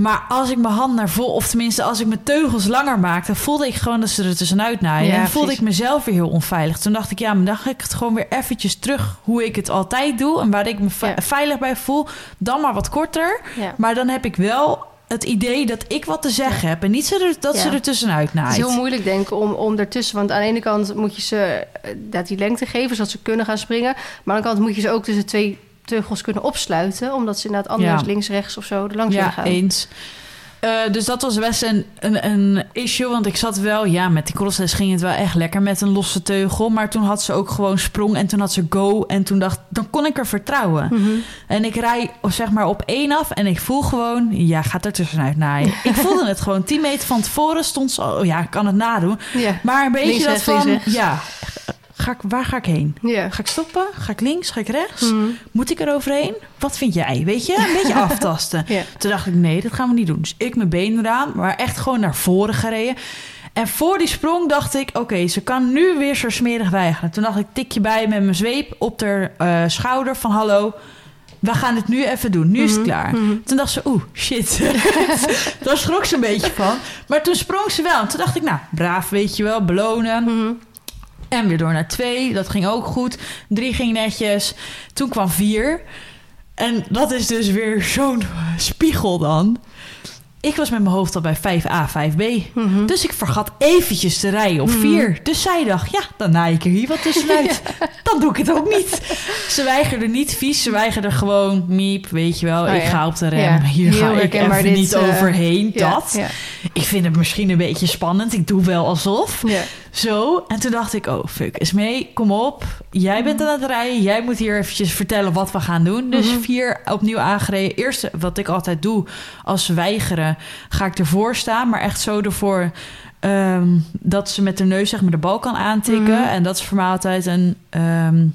Maar als ik mijn hand naar voren, of tenminste als ik mijn teugels langer maakte, voelde ik gewoon dat ze er tussenuit naaien. Ja, en voelde precies. ik mezelf weer heel onveilig. Toen dacht ik, ja, maar dan ga ik het gewoon weer eventjes terug hoe ik het altijd doe en waar ik me Ja. veilig bij voel. Dan maar wat korter. ja. Maar dan heb ik wel het idee dat ik wat te zeggen heb en niet ze er, dat ze er tussenuit Het naait. is heel moeilijk, denk ik, om, om ertussen... Want aan de ene kant moet je ze eh, dat die lengte geven... zodat ze kunnen gaan springen. Maar aan de andere kant moet je ze ook tussen twee teugels kunnen opsluiten... omdat ze inderdaad anders Ja. links, rechts of zo er langs ja, gaan. eens. Eh, dus dat was best een, een, een issue. Want ik zat wel, ja, met die crossles ging het wel echt lekker met een losse teugel. Maar toen had ze ook gewoon sprong en toen had ze go. En toen dacht dan kon ik er vertrouwen. Mhm. En ik rij zeg maar op één af en ik voel gewoon, ja, gaat er tussenuit naaien. ik voelde het gewoon. 10 meter van tevoren stond ze, oh ja, ik kan het nadoen. Ja. Maar een beetje Links, dat rechts, van, links, ja, ga ik, waar ga ik heen? Ga ik stoppen? Ga ik links? Ga ik rechts? Mhm. Moet ik er overheen? Wat vind jij? Weet je, een beetje aftasten. Toen dacht ik, nee, dat gaan we niet doen. Dus ik mijn benen eraan, maar echt gewoon naar voren gereden. En voor die sprong dacht ik, oké, ze kan nu weer zo smerig weigeren. Toen dacht ik, tikje bij met mijn zweep op haar eh, schouder van hallo, we gaan het nu even doen. Nu is het klaar. Toen dacht ze, oeh, shit. Daar schrok ze een beetje van. Maar toen sprong ze wel. En toen dacht ik, nou, braaf, weet je wel, belonen. Mhm. En weer door naar twee. Dat ging ook goed. Drie ging netjes. Toen kwam vier. En dat is dus weer zo'n spiegel dan. Ik was met mijn hoofd al bij 5a, 5b. Mhm. Dus ik vergat eventjes te rijden op 4. Dus zij dacht, ja, dan naai ik er hier wat tussenuit. Dan doe ik het ook niet. Ze weigerde niet vies. Ze weigerde gewoon, miep, weet je wel. Oh ik ja. ga op de rem. Ja, Hier heel ga ik even dit, niet eh, overheen. Ja, dat. Ja. Ik vind het misschien een beetje spannend. Ik doe wel alsof. Ja. Zo, en toen dacht ik, oh fuck, Esmee, kom op. Jij bent aan het rijden, jij moet hier eventjes vertellen wat we gaan doen. Dus Mhm. vier opnieuw aangereden. Eerst wat ik altijd doe, als ze weigeren, ga ik ervoor staan. Maar echt zo ervoor ehm, dat ze met de neus zeg maar de bal kan aantikken. Mhm. En dat is voor mij altijd een ehm,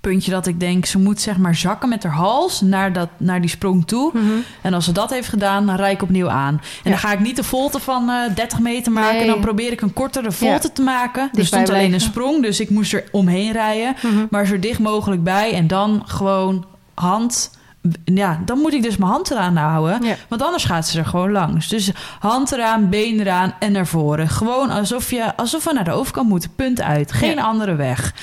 puntje dat ik denk, ze moet zeg maar zakken met haar hals naar, dat, naar die sprong toe. Mhm. En als ze dat heeft gedaan, dan rijd ik opnieuw aan. En Ja. dan ga ik niet de volte van eh 30 meter maken. Nee. Dan probeer ik een kortere volte te maken. Er Dichtbij stond alleen een sprong, dus ik moest er omheen rijden. Mhm. Maar zo dicht mogelijk bij. En dan gewoon hand... Ja, dan moet ik dus mijn hand eraan houden. Ja. Want anders gaat ze er gewoon langs. Dus hand eraan, been eraan en naar voren. Gewoon alsof, je, alsof we naar de overkant moeten. Punt uit. Geen Ja. andere weg.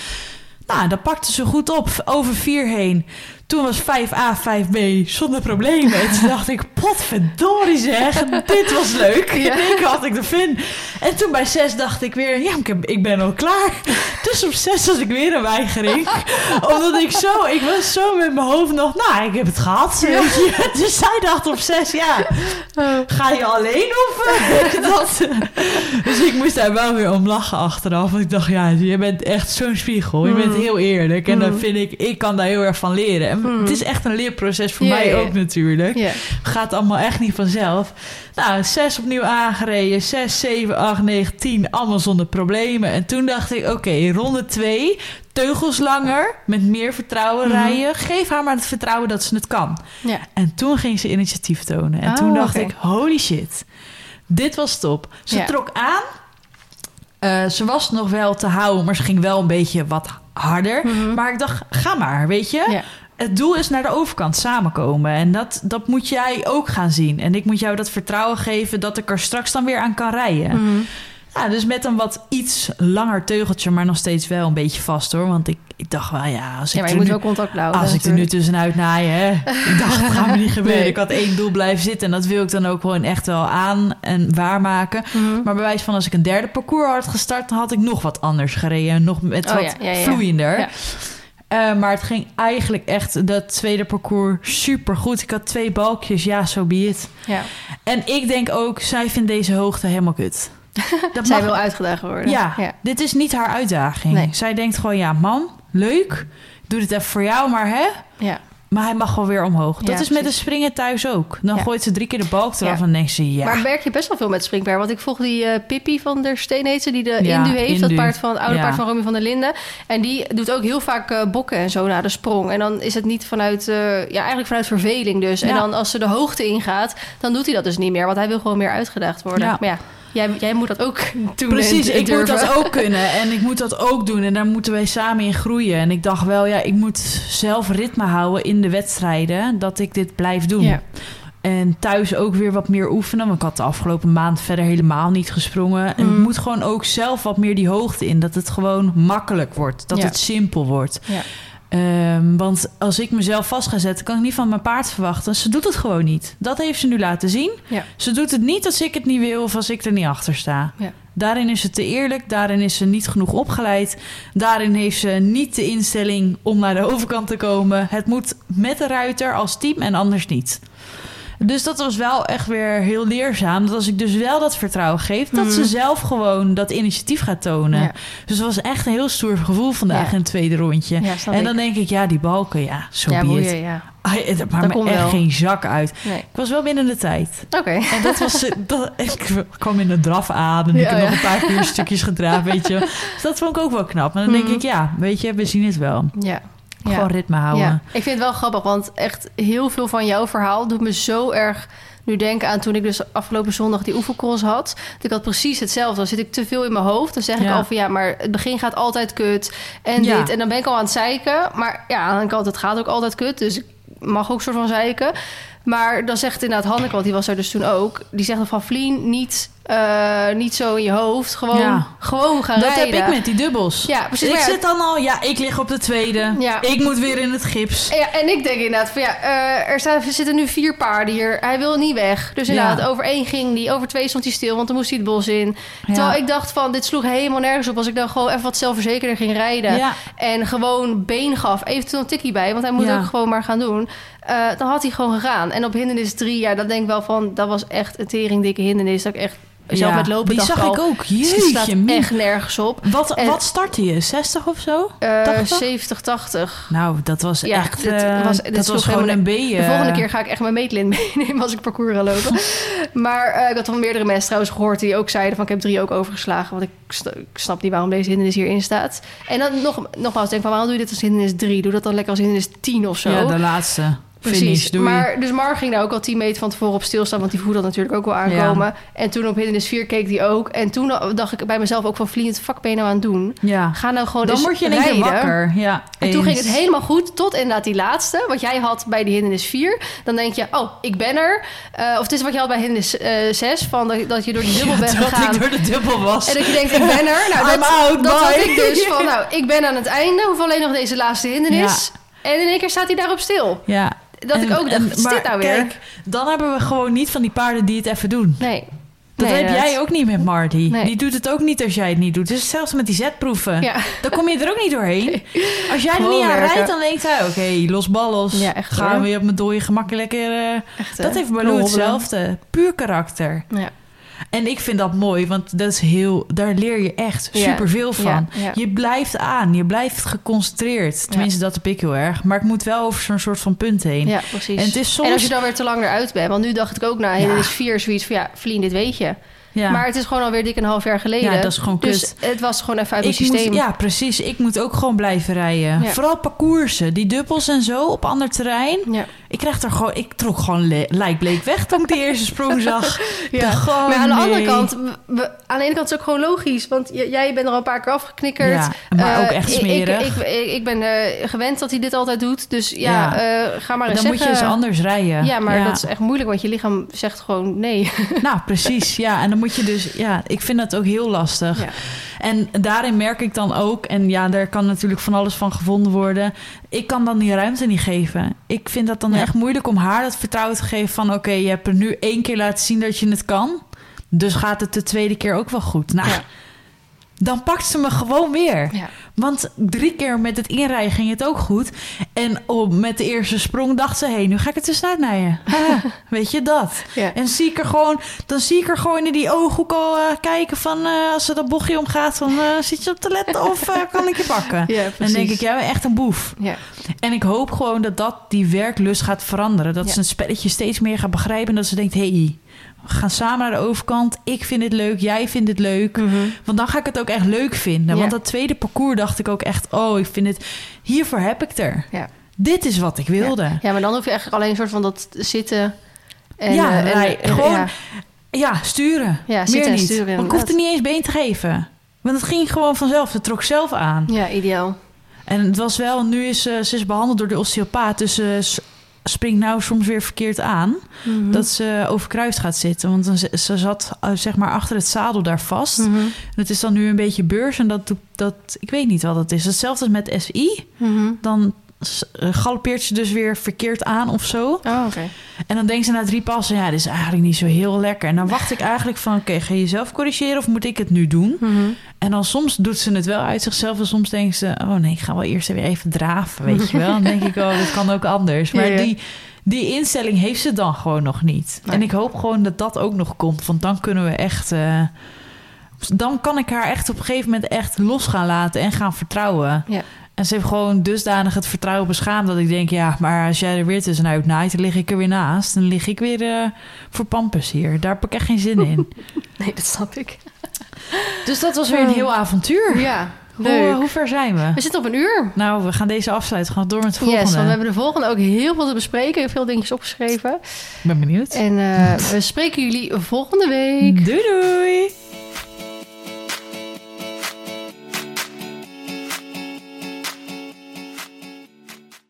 Nou, dat pakte ze goed op. Over vier heen. Toen was 5A, 5B zonder problemen. En toen dacht ik, potverdorie zeg, dit was leuk. Ja. In één keer had ik de vin. En toen bij 6 dacht ik weer, ja, ik, heb, ik ben al klaar. Dus op 6 was ik weer een weigering. Omdat ik zo, ik was zo met mijn hoofd nog, nou, ik heb het gehad. Weet je. Dus zij dacht op 6, ja, ga je alleen of eh, dat? Dus ik moest daar wel weer om lachen achteraf. Want ik dacht, ja, je bent echt zo'n spiegel. Je bent heel eerlijk. En dan vind ik, ik kan daar heel erg van leren. En het is echt een leerproces voor mij ook natuurlijk. Gaat allemaal echt niet vanzelf. Nou, zes opnieuw aangereden. Zes, zeven, acht, negen, tien. Allemaal zonder problemen. En toen dacht ik, oké, ronde twee. Teugels langer. Met meer vertrouwen Mhm. rijden. Geef haar maar het vertrouwen dat ze het kan. Ja. En toen ging ze initiatief tonen. En Oh, toen dacht oké. ik, holy shit. Dit was top. Ze Ja. trok aan. Eh, ze was nog wel te houden, maar ze ging wel een beetje wat harder. Mhm. Maar ik dacht, ga maar, weet je. Ja. Het doel is naar de overkant samenkomen. En dat, dat moet jij ook gaan zien. En ik moet jou dat vertrouwen geven dat ik er straks dan weer aan kan rijden. Mhm. Ja, dus met een wat iets langer teugeltje, maar nog steeds wel een beetje vast hoor. Want ik, ik dacht wel, ja, als ik Ja, maar er je moet nu- wel contact houden. als ik er nu tussenuit naaien, hè. Ik dacht, dat gaat me niet gebeuren. Nee. Ik had één doel blijven zitten. En dat wil ik dan ook gewoon echt wel aan en waarmaken. Mhm. Maar bij wijze van als ik een derde parcours had gestart... dan had ik nog wat anders gereden. Nog met Oh, wat ja, ja, ja. vloeiender. Eh, maar het ging eigenlijk echt, dat tweede parcours, super goed. Ik had twee balkjes, ja, zo so be it. Ja. En ik denk ook, zij vindt deze hoogte helemaal kut. Dat Zij mag- wil uitgedaagd worden. ja, ja. dit is niet haar uitdaging. Nee. Zij denkt gewoon, ja, man, leuk. Doe dit even voor jou, maar hè? Ja. Maar hij mag wel weer omhoog. Dat is met de springen thuis ook. Dan Ja. gooit ze drie keer de balk eraf en denkt ze, ja. Maar werk je best wel veel met springpaard? Want ik volg die eh Pippi van der Steen, heet ze, die de Indu heeft. Dat paard van, het oude paard van Romy van der Linden. En die doet ook heel vaak eh, bokken en zo na de sprong. En dan is het niet vanuit, eh, ja, eigenlijk vanuit verveling dus. En dan als ze de hoogte ingaat, dan doet hij dat dus niet meer. Want hij wil gewoon meer uitgedaagd worden. Ja. Maar ja, jij, jij moet dat ook doen. Precies, en- en ik moet dat ook kunnen en ik moet dat ook doen en daar moeten wij samen in groeien. En ik dacht wel, ja, ik moet zelf ritme houden in de wedstrijden, dat ik dit blijf doen. Ja. En thuis ook weer wat meer oefenen, want ik had de afgelopen maand verder helemaal niet gesprongen. En Mm. ik moet gewoon ook zelf wat meer die hoogte in, dat het gewoon makkelijk wordt, dat Ja. het simpel wordt. Ja. Ehm, want als ik mezelf vast ga zetten, kan ik niet van mijn paard verwachten. Ze doet het gewoon niet. Dat heeft ze nu laten zien. Ja. Ze doet het niet als ik het niet wil of als ik er niet achter sta. Ja. Daarin is ze te eerlijk, daarin is ze niet genoeg opgeleid. Daarin heeft ze niet de instelling om naar de overkant te komen. Het moet met de ruiter als team en anders niet. Dus dat was wel echt weer heel leerzaam. Dat als ik dus wel dat vertrouwen geef, dat Mhm. ze zelf gewoon dat initiatief gaat tonen. Ja. Dus het was echt een heel stoer gevoel vandaag Ja. in het tweede rondje. Ja, en ik. dan denk ik, ja, die balken, ja, zo ja, be it. ja. Het maakt me echt wel. geen zak uit. Nee. Ik was wel binnen de tijd. Oké. En dat was... dat, ik kwam in de draf aan en ik heb nog een paar keer stukjes gedraafd, weet je. Dus dat vond ik ook wel knap. Maar dan denk Mhm. ik, ja, weet je, we zien het wel. Ja. Gewoon ritme houden. Ja, ik vind het wel grappig, want echt heel veel van jouw verhaal doet me zo erg nu denken aan toen ik dus afgelopen zondag die oefencalls had. Ik had precies hetzelfde. Dan zit ik te veel in mijn hoofd. Dan zeg ik al van ja, maar het begin gaat altijd kut. En Ja. dit. En dan ben ik al aan het zeiken. Maar ja, aan de kant, het gaat ook altijd kut. Dus ik mag ook soort van zeiken. Maar dan zegt inderdaad Hanneke, want die was er dus toen ook. Die zegt dan van Vlien, niet, eh, niet zo in je hoofd. Gewoon, Ja. gewoon gaan Dat rijden. heb ik met die dubbels. Ja, precies. Ik Maar ja, zit dan al, ja, ik lig op de tweede. Ja. Ik moet weer in het gips. Ja, en ik denk inderdaad van ja, eh, er, staan, er zitten nu vier paarden hier. Hij wil niet weg. Dus inderdaad, over één ging die, over twee stond hij stil, want dan moest hij het bos in. Terwijl ik dacht van, dit sloeg helemaal nergens op als ik dan gewoon even wat zelfverzekerder ging rijden. En gewoon been gaf, eventueel een tikkie bij, want hij moet ook gewoon maar gaan doen. Eh, dan had hij gewoon gegaan. En op hindernis drie, ja, dat denk ik wel van, dat was echt een tering dikke hindernis. Dat ik echt, zelf Ja, met lopen Die zag al, ik ook. Jeetje, min. echt nergens op. Wat, En- wat startte je? 60 of zo? Eh 80? 70, 80. Nou, dat was Ja, echt... dit eh, was- dit dat was gewoon een B. De eh, volgende keer ga ik echt mijn meetlint meenemen als ik parcours ga lopen. maar eh, ik had van meerdere mensen trouwens gehoord die ook zeiden van ik heb drie ook overgeslagen. Want ik, ik snap niet waarom deze hindernis hierin staat. En dan nog, nogmaals denk van waarom doe je dit als hindernis drie? Doe dat dan lekker als hindernis 10 of zo. Ja, de laatste. Finish, Precies. doei. Maar dus Mar ging daar ook al 10 meter van tevoren op stilstaan, want die voelde dat natuurlijk ook wel aankomen. En toen op hindernis 4 keek die ook. En toen dacht ik bij mezelf ook van Vliet, fuck ben je nou aan het doen? ja. Ga nou gewoon Dan eens word je rijden. wakker. Ja, En toen ging het helemaal goed, tot inderdaad die laatste. Wat jij had bij die hindernis 4. Dan denk je, oh, ik ben er. Eh, of het is wat je had bij hindernis eh 6. Van dat, dat je door die dubbel Ja, bent dat gegaan. ik door de dubbel was. En dat je denkt, ik ben er. Nou, I'm dat, out, dat had ik dus van, nou, ik ben aan het einde. Hoef alleen nog deze laatste hindernis. En in één keer staat hij daarop stil. Ja. Dat ik ook dacht, maar dit nou weer? Kijk, dan hebben we gewoon niet van die paarden die het even doen. nee. Dat Nee, heb jij ook niet met Marty. Nee. Die doet het ook niet als jij het niet doet. Dus hetzelfde met die zetproeven. Ja. Dan kom je er ook niet doorheen. Als jij er niet aan werken. rijdt, dan denkt hij... Oké, los ballos. Ja, echt, Gaan hoor. we weer op mijn dode gemak lekker... eh, dat heeft Baloo hetzelfde. Puur karakter. Ja. En ik vind dat mooi, want dat is heel, daar leer je echt superveel van. Ja, ja. Je blijft aan, je blijft geconcentreerd. Tenminste, dat heb ik heel erg. Maar ik moet wel over zo'n soort van punt heen. ja, precies. En het is soms... En als je dan weer te lang eruit bent. Want nu dacht ik ook na hindernis 4 zoiets van... Ja, Vlien, dit weet je. Ja. Maar het is gewoon alweer dik een half jaar geleden. Ja, dat is gewoon Dus kut. het was gewoon even uit moet, systeem. ja, precies. Ik moet ook gewoon blijven rijden. Ja. Vooral parcoursen. Die dubbels en zo op ander terrein. Ja. Ik krijg er gewoon... Ik trok gewoon le- lijkbleek weg toen ik die eerste sprong zag. Dacht gewoon, maar aan de andere kant, we- aan de ene kant is het ook gewoon logisch. Want jij bent er al een paar keer afgeknikkerd. Ja, maar Eh, ook echt ik- smerig. Ik, ik, ik, ik ben eh, gewend dat hij dit altijd doet. Dus ja, Ja. eh, ga maar eens Dan moet je eens zeggen. anders rijden. Ja, maar dat is echt moeilijk, want je lichaam zegt gewoon nee. Nou, precies. Ja, en dan moet je dus... Ja, ik vind dat ook heel lastig. Ja. En daarin merk ik dan ook... En ja, daar kan natuurlijk van alles van gevonden worden. Ik kan dan die ruimte niet geven. Ik vind dat dan Ja. echt moeilijk om haar dat vertrouwen te geven van... Oké, je hebt er nu één keer laten zien dat je het kan. Dus gaat het de tweede keer ook wel goed. Nou, Ja. Dan pakt ze me gewoon weer. Ja. Want drie keer met het inrijden ging het ook goed. En op, met de eerste sprong dacht ze... hé, hey, nu ga ik het tussenuit naaien. Ha, weet je dat? Ja. En zie ik er gewoon, dan zie ik er gewoon in die ooghoek al eh, kijken van... eh, als er dat bochtje omgaat, van eh, zit je op te letten of kan ik je pakken? Ja, dan denk ik, jij bent echt een boef. Ja. En ik hoop gewoon dat dat die werklust gaat veranderen. Dat ze het spelletje steeds meer gaat begrijpen. En dat ze denkt, hé, hey, we gaan samen naar de overkant. Ik vind het leuk, jij vindt het leuk. Mhm. Want dan ga ik het ook echt leuk vinden. Ja. Want dat tweede parcours dacht ik ook echt... oh, ik vind het... hiervoor heb ik er. Ja. Dit is wat ik wilde. ja, maar dan hoef je eigenlijk alleen een soort van dat zitten. En, Ja, eh, en, gewoon- ja. Ja, sturen. Ja, Meer niet. sturen, Want ik hoefde niet eens been te geven. Want het ging gewoon vanzelf. Het trok zelf aan. ja, ideaal. En het was wel... Nu is eh, ze is behandeld door de osteopaat. Dus s- springt nou soms weer verkeerd aan. Mhm. Dat ze overkruist gaat zitten. Want dan, ze zat eh, zeg maar achter het zadel daar vast. Mhm. Het is dan nu een beetje beurs. En dat, dat... Ik weet niet wat het is. Hetzelfde als met SI. Mhm. Dan galoppeert ze dus weer verkeerd aan of zo. Oh, oké. En dan denkt ze na drie passen, ja, dit is eigenlijk niet zo heel lekker. En dan wacht ik eigenlijk van, oké, ga je jezelf corrigeren of moet ik het nu doen? Mhm. En dan soms doet ze het wel uit zichzelf en soms denkt ze, oh nee, ik ga wel eerst weer even draven, weet je wel. Dan denk ik, oh, dat kan ook anders. Maar Ja, ja. Die, die instelling heeft ze dan gewoon nog niet. Nee. En ik hoop gewoon dat dat ook nog komt. Want dan kunnen we echt... eh, dan kan ik haar echt op een gegeven moment echt los gaan laten en gaan vertrouwen. Ja. En ze heeft gewoon dusdanig het vertrouwen beschaamd dat ik denk... ja, maar als jij er weer tussenuit naait, dan lig ik er weer naast. Dan lig ik weer eh, voor pampus hier. Daar heb ik echt geen zin in. Nee, dat snap ik. dus dat was weer een heel avontuur. Ja, Hoe, leuk. hoe ver zijn we? We zitten op een uur. Nou, we gaan deze afsluiten. Gaan we door met de volgende. Yes, want we hebben de volgende ook heel veel te bespreken. Heb veel dingetjes opgeschreven. Ik ben benieuwd. En eh, we spreken jullie volgende week. Doei doei!